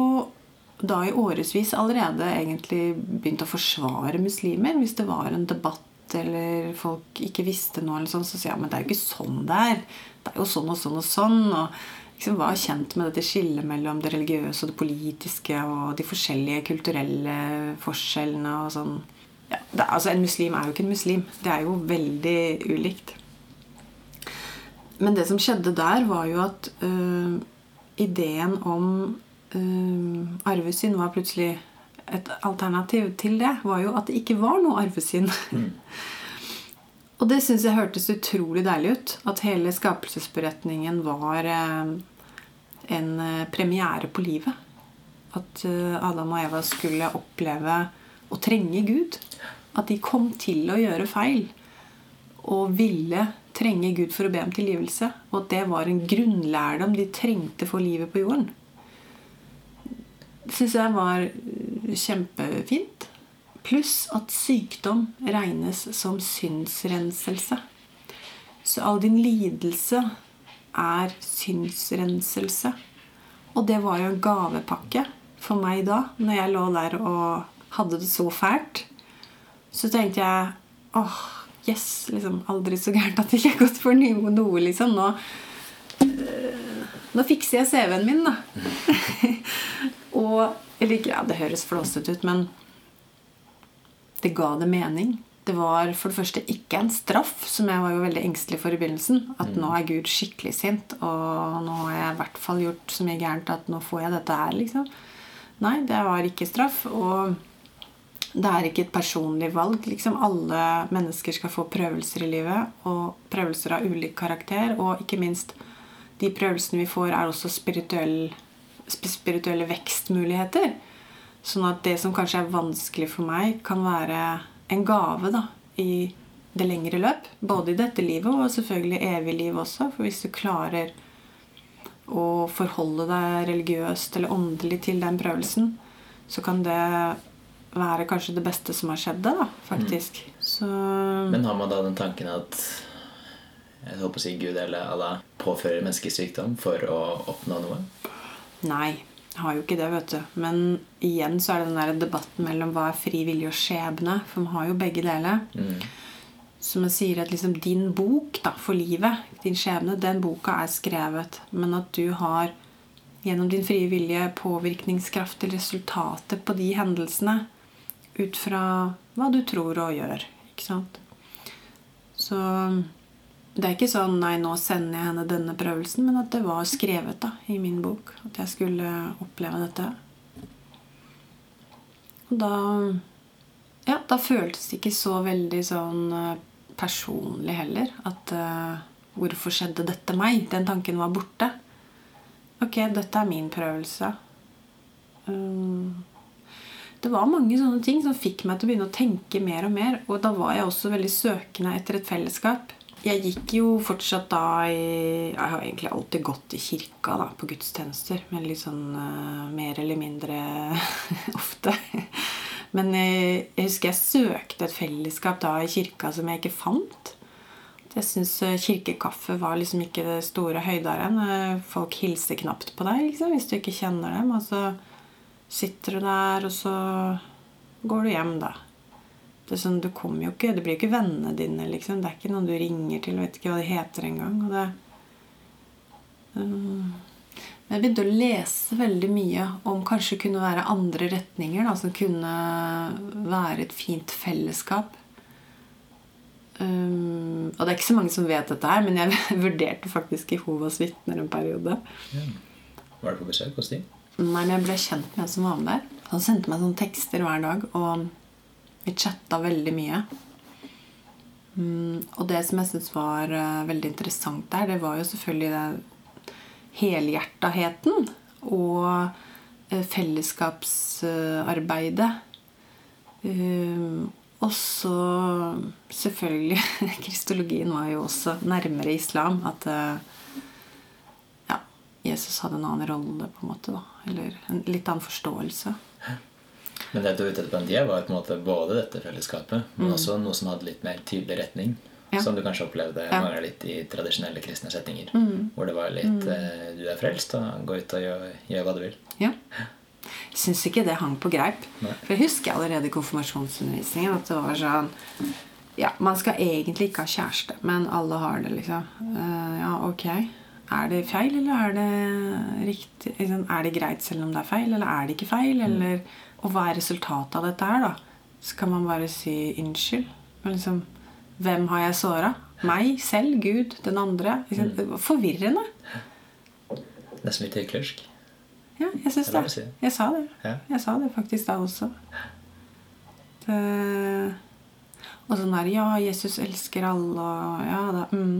da i årevis allerede egentlig begynt å forsvare muslimer. Hvis det var en debatt eller folk ikke visste noe, eller sånn, så sier jeg men det er jo ikke sånn det er. Det er jo sånn og sånn og sånn. Og liksom var kjent med dette skillet mellom det religiøse og det politiske og de forskjellige kulturelle forskjellene og sånn. Ja, det, altså En muslim er jo ikke en muslim. Det er jo veldig ulikt. Men det som skjedde der, var jo at øh, ideen om øh, arvesynd var plutselig et alternativ til det. Var jo at det ikke var noe arvesynd. Mm. Og det syns jeg hørtes utrolig deilig ut. At hele skapelsesberetningen var eh, en eh, premiere på livet. At eh, Adam og Eva skulle oppleve å trenge Gud. At de kom til å gjøre feil. Og ville trenge Gud for å be om tilgivelse. Og at det var en grunnlærdom de trengte for livet på jorden. Syns jeg var kjempefint. Pluss at sykdom regnes som synsrenselse. Så all din lidelse er synsrenselse. Og det var jo en gavepakke for meg da, når jeg lå der og hadde det så fælt. Så tenkte jeg åh, yes, liksom aldri så gærent at det ikke er gått for noe, liksom. Nå, øh, nå fikser jeg CV-en min, da. og Eller ja, det høres flåsete ut, men det ga det mening. Det var for det første ikke en straff, som jeg var jo veldig engstelig for i begynnelsen. At mm. nå er Gud skikkelig sint, og nå har jeg i hvert fall gjort så mye gærent at nå får jeg dette her, liksom. Nei, det var ikke straff. Og det er ikke et personlig valg. liksom Alle mennesker skal få prøvelser i livet, og prøvelser av ulik karakter. Og ikke minst de prøvelsene vi får, er også spirituelle, spirituelle vekstmuligheter. Sånn at det som kanskje er vanskelig for meg, kan være en gave da, i det lengre løp. Både i dette livet og selvfølgelig evig liv også. For hvis du klarer å forholde deg religiøst eller åndelig til den prøvelsen, så kan det være kanskje det beste som har skjedd deg, da, faktisk. Mm. Så... Men har man da den tanken at jeg håper å si Gud eller Allah påfører mennesker sykdom for å oppnå noe? Nei jeg har jo ikke det, vet du. Men igjen så er det den der debatten mellom hva er fri vilje og skjebne. For man har jo begge deler. Mm. Så man sier at liksom din bok da, for livet, din skjebne, den boka er skrevet. Men at du har gjennom din frie vilje påvirkningskraft til resultatet på de hendelsene ut fra hva du tror og gjør. Ikke sant? Så det er ikke sånn 'nei, nå sender jeg henne denne prøvelsen', men at det var skrevet da, i min bok at jeg skulle oppleve dette. Og da Ja, da føltes det ikke så veldig sånn eh, personlig heller. At uh, 'Hvorfor skjedde dette meg?' Den tanken var borte. Ok, dette er min prøvelse. Um, det var mange sånne ting som fikk meg til å begynne å tenke mer og mer. Og da var jeg også veldig søkende etter et fellesskap jeg gikk jo fortsatt da i Jeg har egentlig alltid gått i kirka da, på gudstjenester. Men litt sånn uh, mer eller mindre ofte. Men jeg, jeg, husker jeg søkte et fellesskap da i kirka som jeg ikke fant. Jeg syns eh, kirkekaffe var liksom ikke det store høydaren. Eh, folk hilser knapt på deg liksom, hvis du ikke kjenner dem. Og så sitter du der, og så går du hjem, da. Det, er sånn, du kommer jo ikke, det blir jo ikke vennene dine. Liksom. Det er ikke noen du ringer til. Vet ikke hva de heter engang. Og det um, jeg begynte å lese veldig mye om kanskje kunne være andre retninger da, som kunne være et fint fellesskap. Um, og det er ikke så mange som vet dette her, men jeg vurderte faktisk Jehovas vitner en periode. Ja. Var det på besøk hos dem? Nei, men jeg ble kjent med en som var med der. Han sendte meg sånne tekster hver dag. Og vi chatta veldig mye. Mm, og det som jeg syns var uh, veldig interessant der, det var jo selvfølgelig det helhjertaheten og uh, fellesskapsarbeidet. Uh, og så selvfølgelig Kristologien var jo også nærmere islam. At ja, Jesus hadde en annen rolle, på en måte. da Eller en litt annen forståelse. Men det du var ute etter tida, var på en måte både dette fellesskapet, men mm. også noe som hadde litt mer tydelig retning. Ja. Som du kanskje opplevde ja. mangla litt i tradisjonelle kristne settinger. Mm. Hvor det var litt mm. eh, Du er frelst, og gå ut og gjør, gjør hva du vil. Ja. Jeg syns ikke det hang på greip. Nei. For jeg husker allerede i konfirmasjonsundervisningen at det var sånn Ja, man skal egentlig ikke ha kjæreste, men alle har det, liksom. Uh, ja, ok. Er det feil, eller er det riktig? Liksom, er det greit selv om det er feil, eller er det ikke feil? Eller, og hva er resultatet av dette her, da? Så kan man bare si unnskyld? Men liksom, hvem har jeg såra? Meg selv? Gud? Den andre? Liksom, forvirrende. Nesten litt hyklersk. Ja, jeg syns Det det. Jeg sa det. Jeg sa det faktisk da også. Det... Og sånn der Ja, Jesus elsker alle, og ja da mm.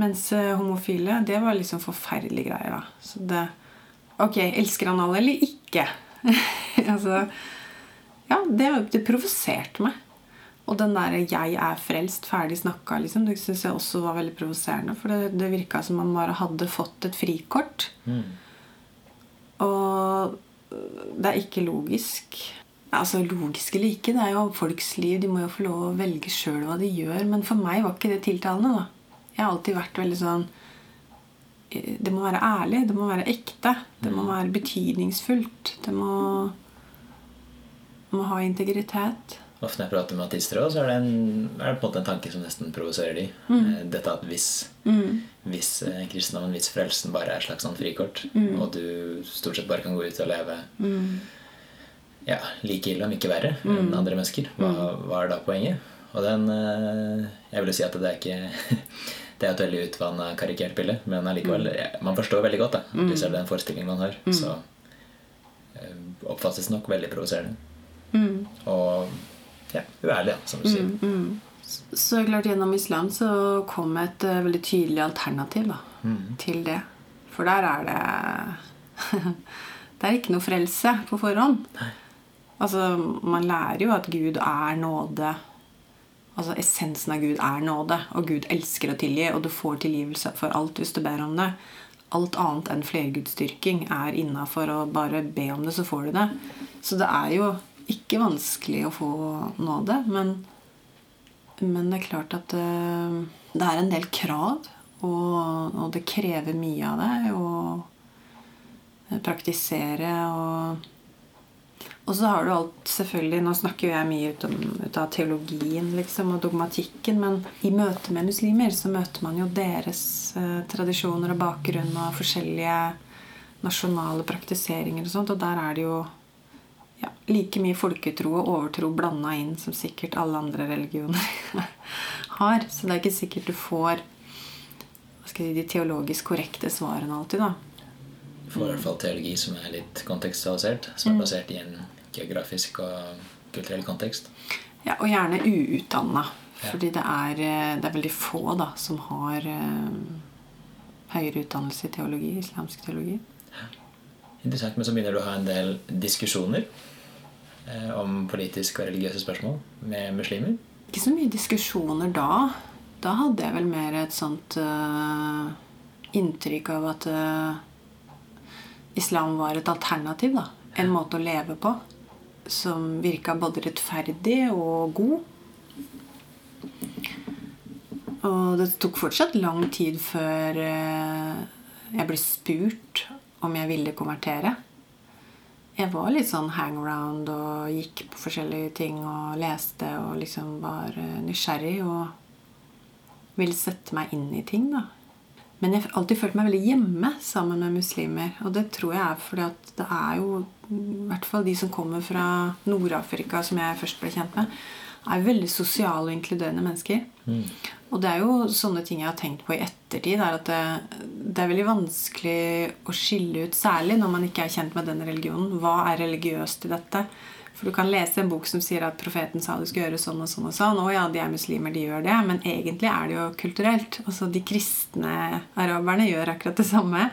Mens eh, homofile, det var liksom forferdelige greier, da. Så det Ok, elsker han alle eller ikke? altså Ja, det, det provoserte meg. Og den der 'jeg er frelst, ferdig snakka', liksom, det syns jeg også var veldig provoserende. For det, det virka som man bare hadde fått et frikort. Mm. Og det er ikke logisk. Altså Logisk eller ikke, det er jo folks liv. De må jo få lov å velge sjøl hva de gjør. Men for meg var ikke det tiltalende. da. Jeg har alltid vært veldig sånn Det må være ærlig. Det må være ekte. Det må være betydningsfullt. Det må, må ha integritet. Ofte når jeg prater med artister, også, så er det, en, er det på en måte en tanke som nesten provoserer de. Mm. Dette at hvis, hvis eh, kristendommen, hvis frelsen bare er et slags sånn frikort, og du stort sett bare kan gå ut og leve ja, like ille, om ikke verre, enn andre mennesker, hva, hva er da poenget? Og den eh, Jeg vil si at det er ikke Det er et veldig utvanna karikert bilde, men allikevel ja, Man forstår veldig godt, da, hvis det er den forestillingen man har. Så eh, oppfattes nok veldig provoserende. Og ja, uærlig, da, som du sier. Så klart gjennom islam så kom et uh, veldig tydelig alternativ da, til det. For der er det Det er ikke noe frelse på forhånd. Altså, Man lærer jo at Gud er nåde. Altså Essensen av Gud er nåde, og Gud elsker å tilgi, og du får tilgivelse for alt hvis du ber om det. Alt annet enn flergudsdyrking er innafor å bare be om det, så får du det. Så det er jo ikke vanskelig å få nåde, men, men det er klart at det, det er en del krav, og, og det krever mye av deg å praktisere og og så har du alt selvfølgelig Nå snakker jo jeg mye ut, om, ut av teologien liksom, og dogmatikken, men i møte med muslimer så møter man jo deres eh, tradisjoner og bakgrunn og forskjellige nasjonale praktiseringer og sånt, og der er det jo ja, like mye folketro og overtro blanda inn som sikkert alle andre religioner har. Så det er ikke sikkert du får si, de teologisk korrekte svarene alltid, da. Får i hvert fall teologi som er litt kontekstualisert, som er basert i en geografisk og kulturell kontekst. Ja, og gjerne uutdanna. Ja. Fordi det er, eh, det er veldig få da, som har um, høyere utdannelse i teologi, islamsk teologi. Interessant, men så begynner du å ha en del diskusjoner eh, om politiske og religiøse spørsmål med muslimer. Ikke så mye diskusjoner da. Da hadde jeg vel mer et sånt uh, inntrykk av at eh, islam var et alternativ. da. En måte å leve på som virka både rettferdig og god. Og det tok fortsatt lang tid før eh, jeg ble spurt om jeg ville konvertere. Jeg var litt sånn hangaround og gikk på forskjellige ting og leste og liksom var eh, nysgjerrig og ville sette meg inn i ting, da. Men jeg har alltid følt meg veldig hjemme sammen med muslimer. Og det tror jeg er fordi at det er jo i hvert fall de som kommer fra Nord-Afrika, som jeg først ble kjent med, er veldig sosiale og inkluderende mennesker. Og det er jo sånne ting jeg har tenkt på i ettertid. Er at det, det er veldig vanskelig å skille ut, særlig når man ikke er kjent med den religionen. Hva er religiøst i dette? For du kan lese en bok som sier at profeten sa du skal gjøre sånn og sånn. og sånn. Å ja, de er muslimer, de gjør det. Men egentlig er det jo kulturelt. Altså De kristne araberne gjør akkurat det samme.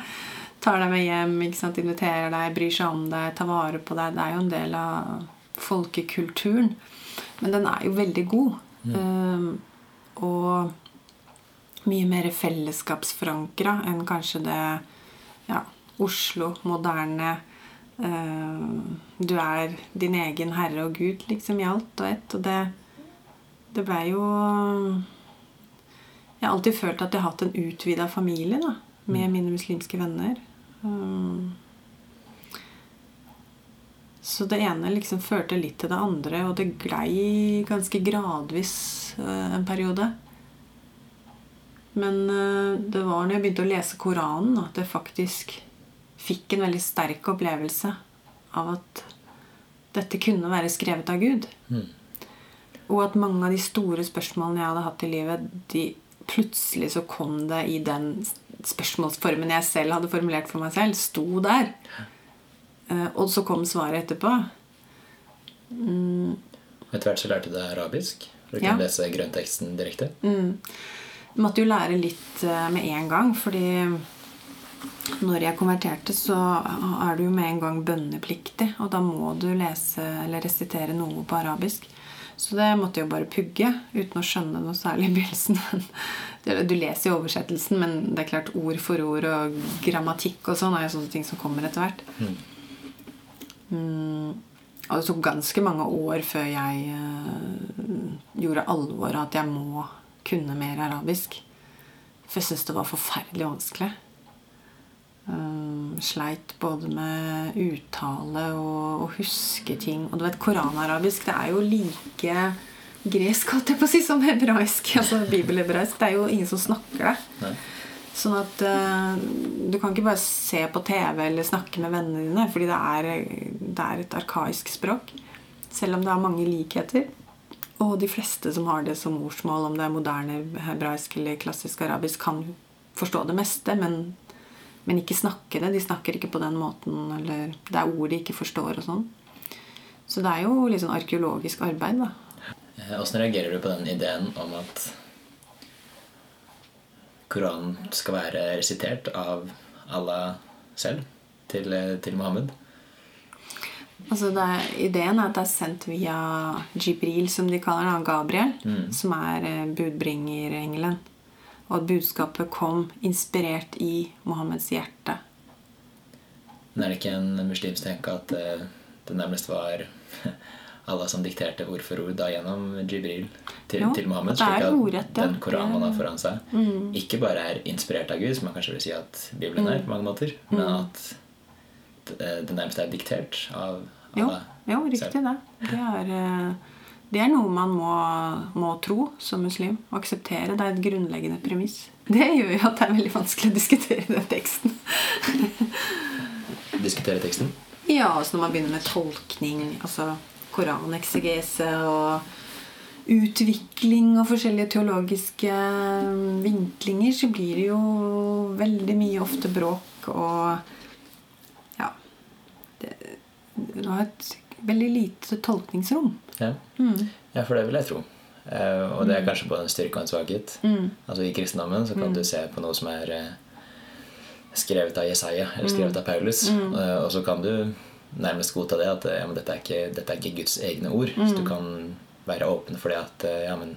Tar deg med hjem, ikke sant? inviterer deg, bryr seg om deg, tar vare på deg. Det er jo en del av folkekulturen. Men den er jo veldig god. Um, og mye mer fellesskapsforankra enn kanskje det ja, Oslo, moderne Du er din egen herre og gud, liksom, i alt og ett. Og det, det blei jo Jeg har alltid følt at jeg har hatt en utvida familie da, med mine muslimske venner. Um, så det ene liksom førte litt til det andre, og det glei ganske gradvis eh, en periode. Men eh, det var når jeg begynte å lese Koranen, at det faktisk fikk en veldig sterk opplevelse av at dette kunne være skrevet av Gud. Og at mange av de store spørsmålene jeg hadde hatt i livet, de plutselig så kom det i den spørsmålsformen jeg selv hadde formulert for meg selv, sto der. Eh, Og så kom svaret etterpå. Etter hvert så lærte du deg arabisk. For å Ja. lese grønnteksten direkte. Du måtte jo lære litt eh, med en gang, fordi når jeg konverterte, så er du jo med en gang bønnepliktig. Og da må du lese eller resitere noe på arabisk. Så det måtte jeg jo bare pugge uten å skjønne noe særlig i begynnelsen. Du leser jo oversettelsen, men det er klart ord for ord og grammatikk og sånn er jo sånne ting som kommer etter hvert. Mm, og det tok ganske mange år før jeg eh, gjorde alvor av at jeg må kunne mer arabisk. For jeg syntes det var forferdelig vanskelig. Um, sleit både med uttale og å huske ting. Og du vet, koranarabisk det er jo like gresk holdt jeg på å si, som hebraisk. Altså bibelhebraisk. Det er jo ingen som snakker det. Nei. Sånn at uh, du kan ikke bare se på TV eller snakke med vennene dine, fordi det er, det er et arkaisk språk. Selv om det har mange likheter. Og de fleste som har det som morsmål, om det er moderne hebraisk eller klassisk arabisk, kan forstå det meste, men, men ikke snakke det. De snakker ikke på den måten, eller det er ord de ikke forstår og sånn. Så det er jo litt sånn arkeologisk arbeid, da. Eh, Åssen reagerer du på den ideen om at Koranen skal være resitert av Allah selv til, eh, til Mohammed? Altså er, ideen er at det er sendt via Jibril, som de kaller han, Gabriel, som er eh, budbringerengelen. Og at budskapet kom inspirert i Mohammeds hjerte. Men er det ikke en muslimsk tenke at eh, det nærmest var Allah som dikterte ord for ord da gjennom Jibril til, Jo, til Mohammed? Slik at ordrett, ja. den Koranen man har foran seg, ikke bare er inspirert av Gud, som man kanskje vil si at Bibelen er på mange måter, men at det nærmest er diktert av Jo, Allah jo riktig det. Det er, eh, det er noe man må, må tro som muslim. Og akseptere. Det er et grunnleggende premiss. Det gjør jo at det er veldig vanskelig å diskutere den teksten. Diskutere teksten? Ja, altså når man begynner med tolkning, altså koraneksegese og utvikling og forskjellige teologiske mm, vinklinger, så blir det jo veldig mye ofte bråk og Ja. Det, det har et veldig lite tolkningsrom. Ja. ja, for det vil jeg tro. Uh, og det er kanskje både en styrke og en svakhet. Altså I kristendommen så kan du se på noe som er uh, skrevet av Jesaja eller skrevet av Paulus, uh, og så kan du nærmest godta det at ja, men dette, er ikke, dette er ikke Guds egne ord. Så du kan være åpen for det at ja, men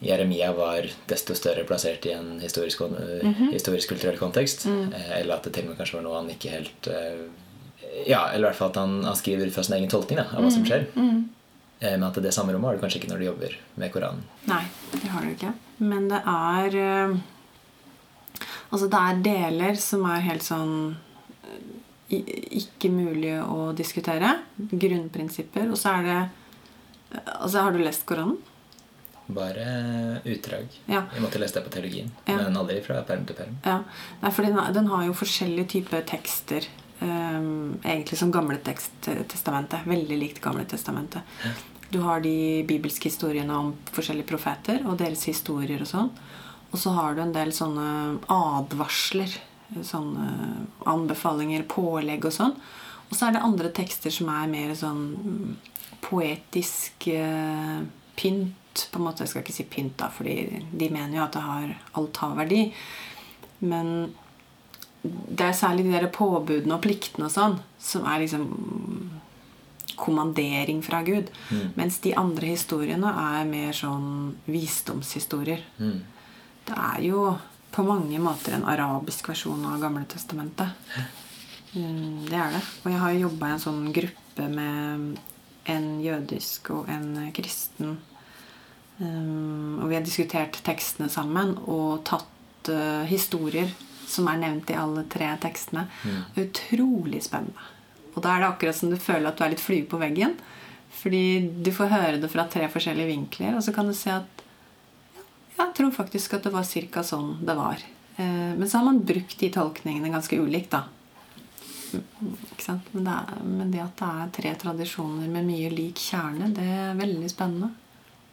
Jeremia var desto større plassert i en historisk, eh, historisk kulturell kontekst. eh, Eller at det til og med kanskje var noe han ikke helt Ja, eller i hvert fall at han, han skriver fra sin egen tolkning da, av hva som skjer. Mm. Men at det samme rommet har du kanskje ikke når du jobber med Koranen. Nei, det har du ikke. Men det er eh, Altså, det er deler som er helt sånn eh, ikke mulig å diskutere. Grunnprinsipper. Og så er det Altså, har du lest Koranen? Bare utdrag. Ja. Jeg måtte lese det på teologien, Ja. men aldri fra perm til perm. Ja, Nei, for den, den har jo forskjellige typer tekster. Ehm, egentlig som Gamle testamentet. Veldig likt Gamle testamentet. Du har de bibelske historiene om forskjellige profeter og deres historier og sånn. Og så har du en del sånne advarsler. Sånne anbefalinger, pålegg og sånn. Og så er det andre tekster som er mer sånn mm, poetisk eh, pynt. På en måte, Jeg skal ikke si pynt, da, fordi de mener jo at det har, alt har verdi. Men det er særlig de der påbudene og pliktene og sånn som er liksom kommandering fra Gud. Mens de andre historiene er mer sånn visdomshistorier. Mm. Det er jo på mange måter en arabisk versjon av Gamle testamentet. Mm, Det er det. Og jeg har jo jobba i en sånn gruppe med en jødisk og en kristen. Um, og vi har diskutert tekstene sammen og tatt uh, historier som er nevnt i alle tre tekstene. Utrolig spennende. Og da er det akkurat som du føler at du er litt flue på veggen. Fordi du får høre det fra tre forskjellige vinkler, og så kan du se at Jeg tror faktisk at det var ca. sånn det var. Eh, men så har man brukt de tolkningene ganske ulikt, da. Men det, er, men det at det er tre tradisjoner med mye lik kjerne, det er veldig spennende.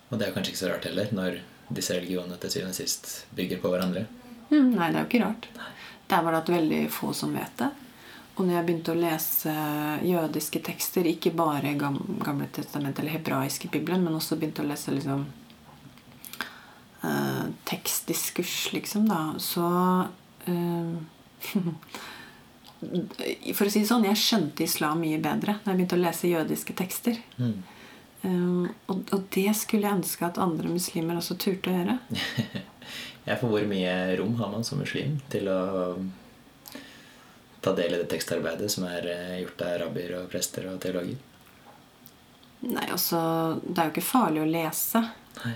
Og det er kanskje ikke så rart heller, når disse religionene til syvende og sist bygger på hverandre? Mm, nei, det er jo ikke rart. Det er bare at veldig få som vet det. Og når jeg begynte å lese jødiske tekster, ikke bare Gamle testament eller hebraiske bibelen, men også begynte å lese liksom eh, tekstdiskurs, liksom, da, så eh, For å si det sånn, jeg skjønte islam mye bedre da jeg begynte å lese jødiske tekster. Mm. Um, og, og, det skulle jeg ønske at andre muslimer også turte å gjøre. ja, for hvor mye rom har man som muslim til å ta del i det tekstarbeidet som er eh, gjort av rabbier og prester og teologer? Nei, altså Det er jo ikke farlig å lese. Nei.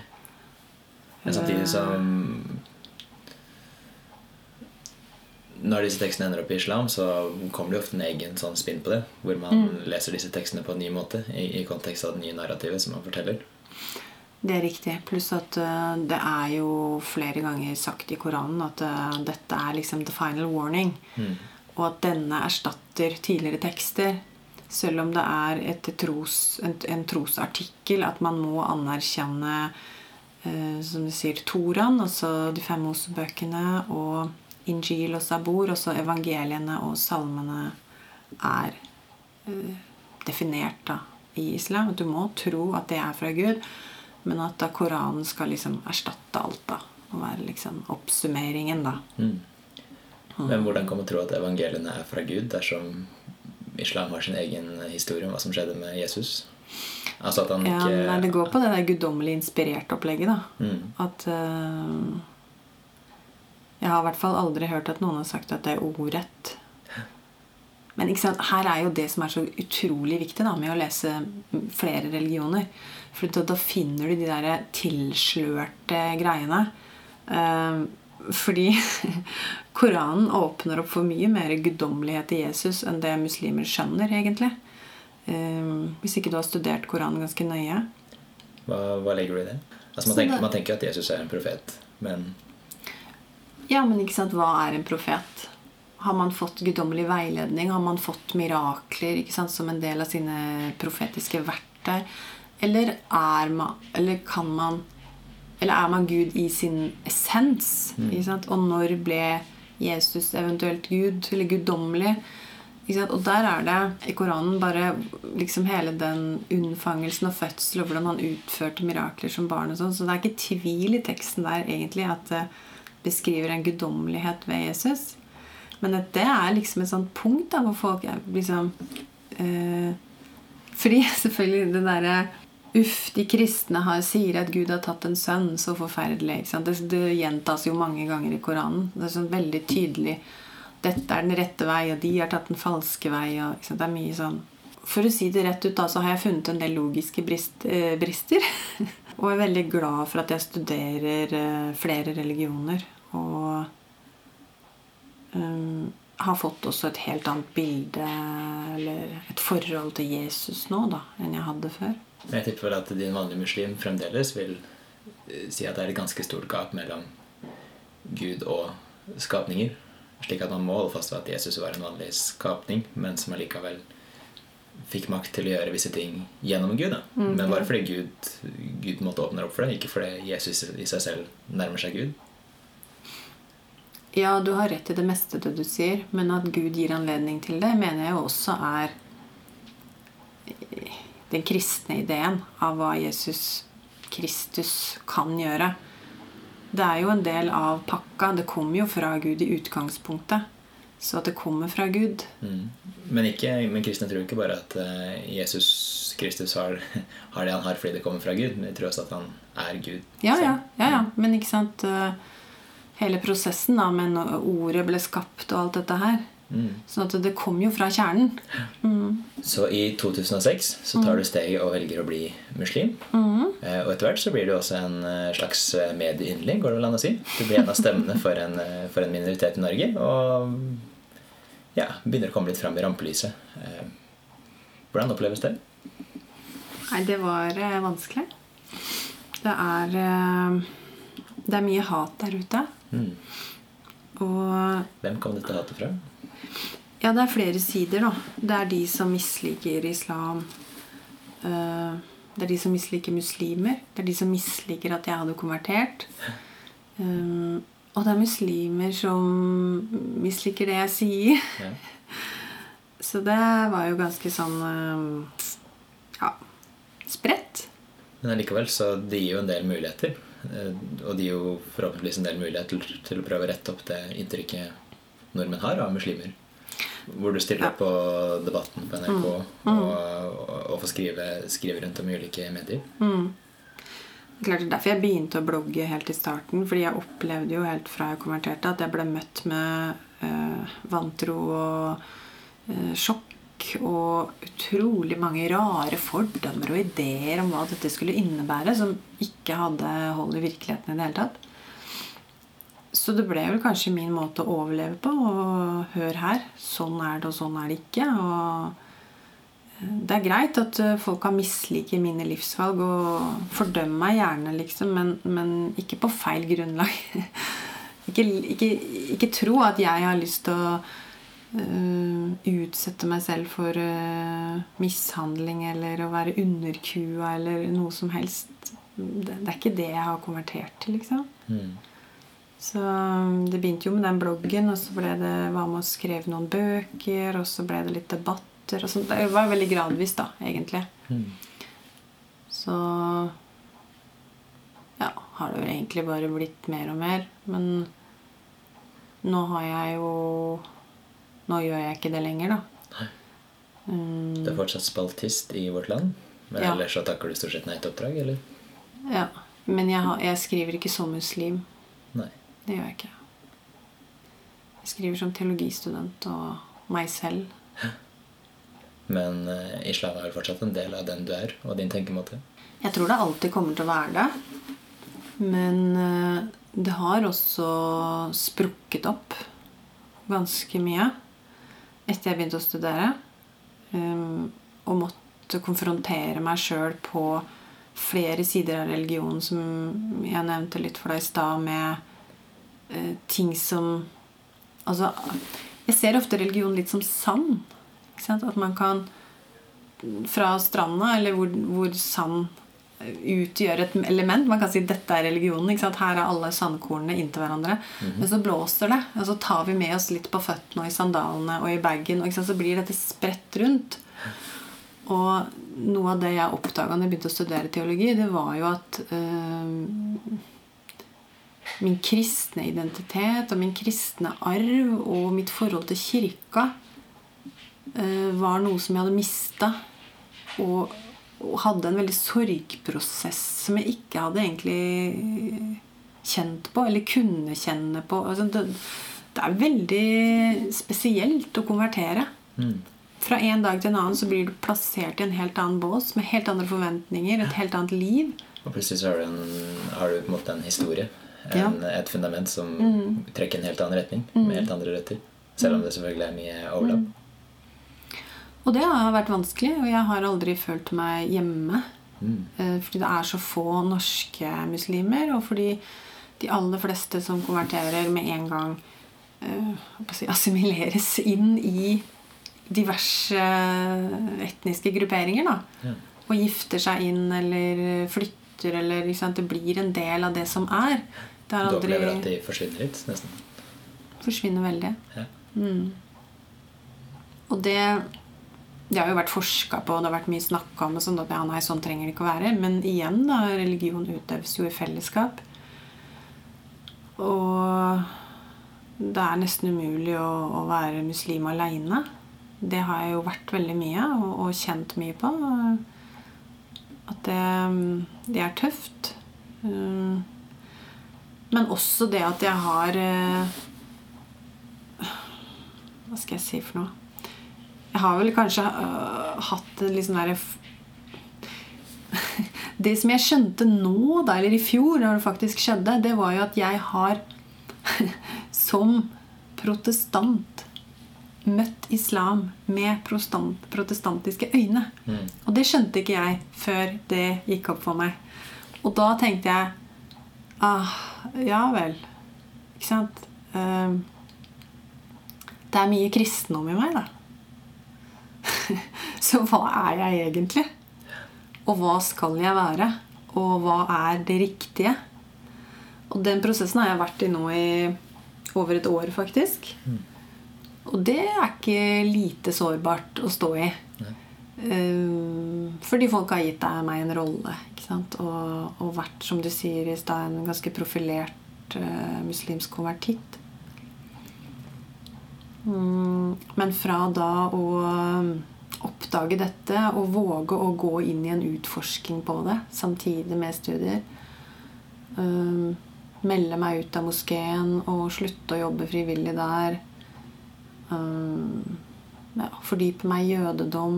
Men samtidig som Når disse tekstene ender opp i islam, så kommer det ofte en egen sånn spinn på det. Hvor man mm. leser disse tekstene på en ny måte i, i kontekst av det nye narrativet som man forteller. Det er riktig. Pluss at uh, det er jo flere ganger sagt i Koranen at uh, dette er liksom the final warning. Mm og at denne erstatter tidligere tekster. Selv om det er tros, en, en, trosartikkel at man må anerkjenne uh, som du sier, Toraen, altså de fem Mosebøkene, og Injil og Sabor, altså evangeliene og salmene, er definert da, i islam. At du må tro at det er fra Gud, men at da Koranen skal liksom erstatte alt. da, Og være liksom oppsummeringen, da. Mm. Men hvordan kan man tro at evangeliene er fra Gud dersom islam har sin egen historie om hva som skjedde med Jesus? Altså at han ikke ja, nei, Det går på det der guddommelig inspirerte opplegget. da. Mm. At uh, Jeg har i hvert fall aldri hørt at noen har sagt at det er ordrett. Men her er jo det som er så utrolig viktig da, med å lese flere religioner. For da, da finner du de der tilslørte greiene. Uh, fordi Koranen åpner opp for mye mer guddommelighet i Jesus enn det muslimer skjønner, egentlig. Um, hvis ikke du har studert Koranen ganske nøye. Hva, hva legger du i det? Altså, man, tenker, man, tenker, at Jesus er en profet, men Ja, men ikke sant, hva er en profet? Har man fått guddommelig veiledning? Har man fått mirakler ikke sant, som en del av sine profetiske verktøy? Eller, er man, eller kan man eller er man Gud i sin essens? Mm. Og når ble Jesus eventuelt Gud, eller guddommelig? Og der er det i Koranen bare liksom hele den unnfangelsen og fødsel og hvordan han utførte mirakler som barn. og sånn. Så det er ikke tvil i teksten der egentlig at det beskriver en guddommelighet ved Jesus. Men at det er liksom et sånt punkt da, hvor folk er liksom eh, Fordi selvfølgelig det derre Uff, de kristne har, sier at Gud har tatt en sønn. Så forferdelig. Det, det, gjentas jo mange ganger i Koranen. Det er sånn veldig tydelig. Dette er den rette vei, og de har tatt den falske vei. Og, det er mye sånn For å si det rett ut, da, så har jeg funnet en del logiske brist, eh, brister. og er veldig glad for at jeg studerer eh, flere religioner. Og um, har fått også et helt annet bilde, eller et forhold til Jesus nå, da, enn jeg hadde før. Men jeg tipper vel at din vanlige muslim fremdeles vil eh, si at det er et ganske stort gap mellom Gud og skapninger. Slik at man må holde fast ved at Jesus var en vanlig skapning, men som allikevel fikk makt til å gjøre visse ting gjennom Gud. Da. Mm, men bare fordi Gud, Gud måtte åpne opp for det, ikke fordi Jesus i seg selv nærmer seg Gud. Ja, du har rett i det meste det du sier, men at Gud gir anledning til det, mener jeg jo også er den kristne ideen av hva Jesus Kristus kan gjøre. Det er jo en del av pakka. Det kommer jo fra Gud i utgangspunktet. Så at det kommer fra Gud. Mm. Men, ikke, men, kristne tror ikke bare at uh, Jesus Kristus har, har, det han har fordi det kommer fra Gud. Men de tror også at han er Gud. Ja, ja, ja, ja. Men ikke sant uh, Hele prosessen da, med ordet ble skapt og alt dette her Mm. Sånn at det kom jo fra kjernen. Mm. Så i 2006 så tar du steget og velger å bli muslim. Mm. Eh, og etter hvert så blir du også en eh, slags eh, medieyndling, går det vel an å si. Du blir en av stemmene for en, for en minoritet i Norge. Og ja, begynner å komme litt fram i rampelyset. Hvordan oppleves det? Nei, det var vanskelig. Det er det er mye hat der ute. Mm. Og Hvem kom dette hatet fra? Ja, det er flere sider, da. Det er de som misliker islam. Eh, Det er de som misliker muslimer. Det er de som misliker at jeg hadde konvertert. Eh, Og det er muslimer som misliker det jeg sier. Ja. Så det var jo ganske sånn eh, Ja, spredt. Men allikevel så det gir jo en del muligheter. Og det gir jo forhåpentligvis en del muligheter til, til å prøve å rette opp det inntrykket nordmenn har av muslimer. Hvor du stiller opp på Debatten på NRK og, og, og får skrive, skrive rundt om ulike medier. Klart er Derfor jeg begynte å blogge helt i starten. Fordi jeg opplevde jo helt fra jeg konverterte at jeg ble møtt med eh, vantro og eh, sjokk og utrolig mange rare fordommer og ideer om hva dette skulle innebære, som ikke hadde hold i virkeligheten i det hele tatt. Så det ble vel kanskje min måte å overleve på. Og hør her, sånn er det, og sånn er det ikke. Og det er greit at eh, folk kan mislike mine livsvalg og fordømme meg gjerne, liksom, men, men ikke på feil grunnlag. ikke, ikke, ikke tro at jeg har lyst til å uh, utsette meg selv for uh, mishandling eller å være underkua eller noe som helst. Det, det er ikke det jeg har konvertert til, liksom. Mm. Så um, det begynte jo med den bloggen, og så ble det var med og skrev noen bøker, og så ble det litt debatter. Og sånt. det var veldig gradvis, da, egentlig. Mm. Så ja, har det vel egentlig bare blitt mer og mer. Men nå har jeg jo Nå gjør jeg ikke det lenger, da. Um, Du er fortsatt spaltist i Vårt Land, men Ja. ellers så takker du stort sett nei til oppdrag, eller? ja. Men jeg, har, jeg skriver ikke som muslim. Det gjør jeg ikke. Jeg skriver som teologistudent og meg selv. Men eh, islam er fortsatt en del av den du er, og din tenkemåte? Jeg tror det alltid kommer til å være det. Men eh, det har også sprukket opp ganske mye etter jeg begynte å studere. Um, og måtte konfrontere meg sjøl på flere sider av religionen, som jeg nevnte litt for deg i stad, med eh, ting som Altså, jeg ser ofte religion litt som sand. At man kan fra stranda, eller hvor, hvor sand utgjør et element. Man kan si dette er religionen. Her er alle sandkornene inntil hverandre. Men så blåser det, og så tar vi med oss litt på føttene og i sandalene og i bagen. Og så blir dette spredt rundt. Og noe av det jeg oppdaga da jeg begynte å studere teologi, det var jo at øh, min kristne identitet og min kristne arv og mitt forhold til kirka øh, var noe som jeg hadde mista. Og, og hadde en veldig sorgprosess som jeg ikke hadde egentlig kjent på, eller kunne kjenne på. Altså, det, det er veldig spesielt å konvertere. Mm. Fra en dag til en annen så blir du plassert i en helt annen bås med helt andre forventninger, et helt annet liv. Og plutselig så har du, en, har du på en måte en historie. En, Ja. Mm. Et fundament som trekker en helt annen retning, med helt andre røtter. Selv om det selvfølgelig er mye overlapp. Og det har vært vanskelig, og jeg har aldri følt meg hjemme. Mm. Eh, Fordi det er så få norske muslimer, og fordi de aller fleste som konverterer med en gang eh, si, assimileres inn i diverse etniske grupperinger. da. Ja. Og gifter seg inn eller flytter eller ikke sant? Det blir en del av det som er. Det har Du opplever at de forsvinner litt, nesten. forsvinner veldig. Ja. Og det det har jo vært forska på, og det har vært mye snakka om, og sånn at ja, nei, sånn trenger det ikke å være. Men igjen, da, religion utøves jo i fellesskap. Og det er nesten umulig å, å være muslim aleine. Det har jeg jo vært veldig mye og, og kjent mye på. At det, det er tøft. Um, Men også det at jeg har eh, Hva skal jeg si for noe? Jeg har vel kanskje øh, hatt en litt sånn derre Det som jeg skjønte nå, eller i fjor, når det faktisk skjedde, det var jo at jeg har som protestant møtt islam med protestantiske øyne. Mm. Og det skjønte ikke jeg før det gikk opp for meg. Og da tenkte jeg ah, Ja vel. Ikke sant? Um, det er mye kristendom i meg, da. Så hva er jeg egentlig? Og hva skal jeg være? Og hva er det riktige? Og den prosessen har jeg vært i nå i over et år, faktisk. Mm. Og det er ikke lite sårbart å stå i. Um, fordi folk har gitt deg meg en rolle. Og, og vært, som du sier i stad, en ganske profilert uh, muslimsk konvertitt. Um, men fra da å um, oppdage dette og våge å gå inn i en utforsking på det samtidig med studier um, Melde meg ut av moskeen og slutte å jobbe frivillig der. Um, ja, fordype meg i jødedom.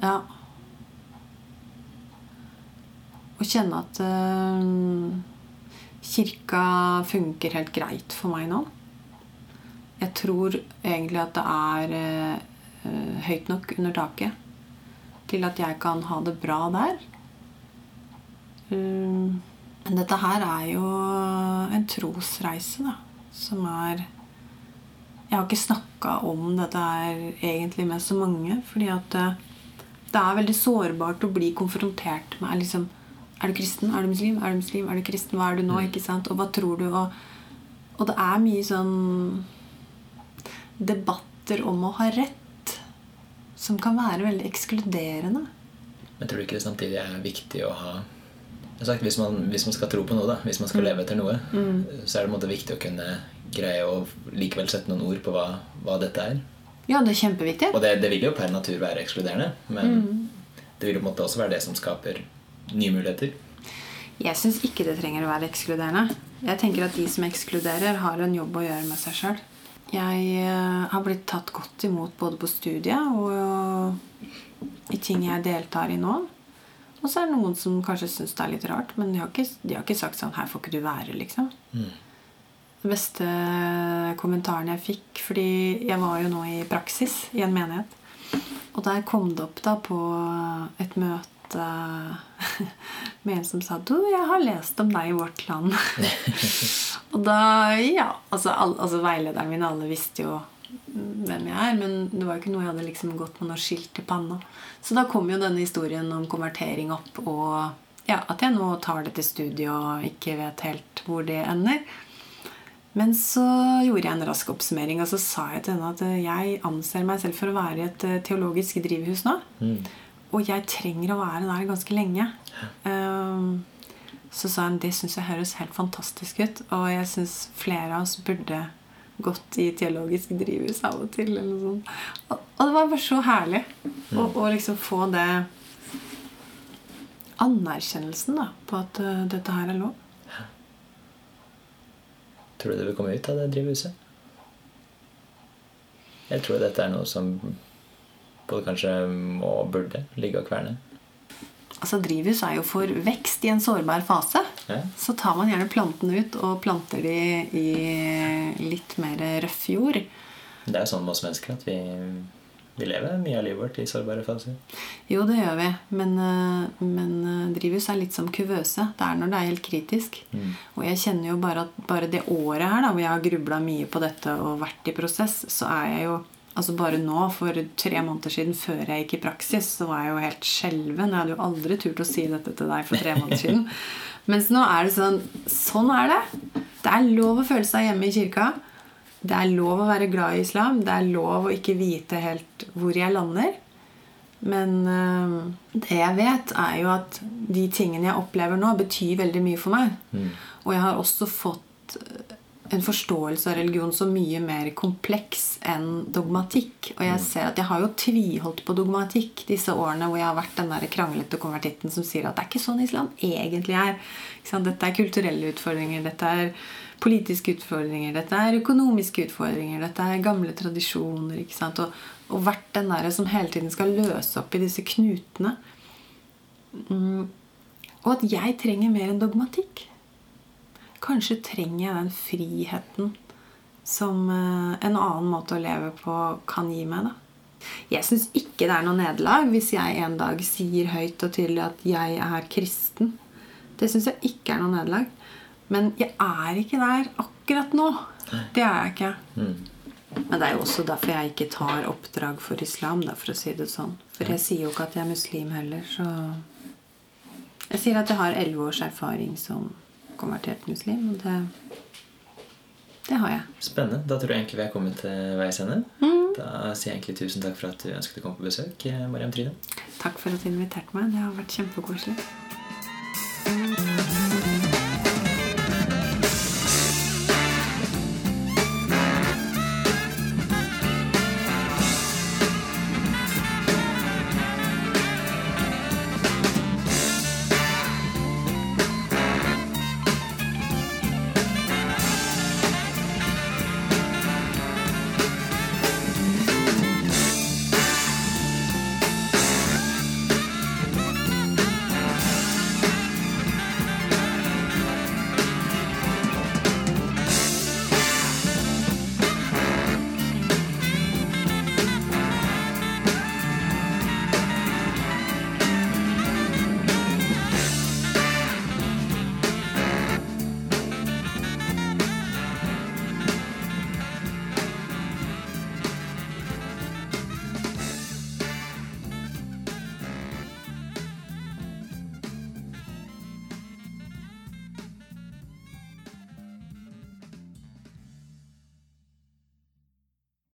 Ja. Å kjenne at um, kirka funker helt greit for meg nå. Jeg tror egentlig at det er uh, høyt nok under taket til at jeg kan ha det bra der. Men dette her er jo en trosreise, da, som er Jeg har ikke snakka om dette her egentlig med så mange, fordi at uh, det er veldig sårbart å bli konfrontert med liksom er du kristen? Er du muslim? Er du muslim? Er du kristen? Hva er du nå? Mm. ikke sant? Og hva tror du? Og, og det er mye sånn debatter om å ha rett som kan være veldig ekskluderende. Men tror du ikke det samtidig er viktig å ha sagt, hvis, man, hvis, man, skal tro på noe, da, hvis man skal mm. leve etter noe, mm. så er det måte, viktig å kunne greie å likevel sette noen ord på hva, hva dette er. Ja, det er kjempeviktig. Og det, det vil jo per natur være ekskluderende, men mm. det vil jo på en måte også være det som skaper nye muligheter? Jeg syns ikke det trenger å være ekskluderende. Jeg tenker at de som ekskluderer, har en jobb å gjøre med seg sjøl. Jeg eh, har blitt tatt godt imot både på studiet og i ting jeg deltar i nå. Og så er det noen som kanskje syns det er litt rart, men de har ikke, de har ikke sagt sånn 'Her får ikke du være', liksom. Mm. Den beste kommentaren jeg fikk Fordi jeg var jo nå i praksis i en menighet. Og der kom det opp da på et møte med en som sa du, jeg har lest om deg i Vårt Land. og da Ja. Altså, all, altså, veilederen min, alle visste jo hvem jeg er, men det var jo ikke noe jeg hadde liksom gått med noe skilt i panna. Så da kom jo denne historien om konvertering opp, og ja, at jeg nå tar det til studio og ikke vet helt hvor det ender. Men så gjorde jeg en rask oppsummering, og så sa jeg til henne at jeg anser meg selv for å være i et eh, teologisk drivhus nå. Mm. Og jeg trenger å være der ganske lenge. Um, så sa han det syns jeg høres helt fantastisk ut. Og jeg syns flere av oss burde gått i teologisk drivhus av og til. Eller sånt. Og, og det var bare så herlig å, å liksom få det anerkjennelsen da, på at uh, dette her er lov. Tror du det vil komme ut av det drivhuset? Jeg tror dette er noe som både kanskje må burde ligge og kverne? Altså Drivhus er jo for vekst i en sårbar fase. Ja. Så tar man gjerne plantene ut og planter de i litt mer røff jord. Det er jo sånn med oss mennesker at vi, vi lever mye av livet vårt i sårbare faser. Jo, det gjør vi. Men, eh, men eh, drivhus er litt som kuvøse. Det er når det er helt kritisk. Mm. Og jeg kjenner jo bare at bare det året her da, hvor jeg har grubla mye på dette og vært i prosess, så er jeg jo Altså Bare nå, for tre måneder siden, før jeg gikk i praksis, så var jeg jo helt skjelven. Jeg hadde jo aldri turt å si dette til deg for tre måneder siden. Mens nå er det sånn Sånn er det. Det er lov å føle seg hjemme i kirka. Det er lov å være glad i islam. Det er lov å ikke vite helt hvor jeg lander. Men øh, det jeg vet, er jo at de tingene jeg opplever nå, betyr veldig mye for meg. Mm. Og jeg har også fått en forståelse av religion så mye mer kompleks enn dogmatikk. Og jeg mm. ser at jeg har jo tviholdt på dogmatikk disse årene hvor jeg har vært den der kranglete konvertitten som sier at det er ikke sånn islam egentlig er. Dette er kulturelle utfordringer, dette er politiske utfordringer, dette er økonomiske utfordringer, dette er gamle tradisjoner. ikke sant? Og, og vært den der som hele tiden skal løse opp i disse knutene. Mm. Og at jeg trenger mer enn dogmatikk. Kanskje trenger jeg den friheten som eh, en annen måte å leve på kan gi meg. da. Jeg syns ikke det er noe nederlag hvis jeg en dag sier høyt og tydelig at jeg er kristen. Det syns jeg ikke er noe nederlag. Men jeg er ikke der akkurat nå. Det er jeg ikke. Men det er jo også derfor jeg ikke tar oppdrag for islam, da, for å si det sånn. For jeg sier jo ikke at jeg er muslim heller, så Jeg sier at jeg har elleve års erfaring som konvertert muslim. Og det, det har jeg. Spennende. Da tror jeg egentlig vi er kommet til veis ende. Mm. Da sier jeg egentlig tusen takk for at du ønsket å komme på besøk, eh, Mariam Trine. Takk for at du inviterte meg. Det har vært kjempekoselig.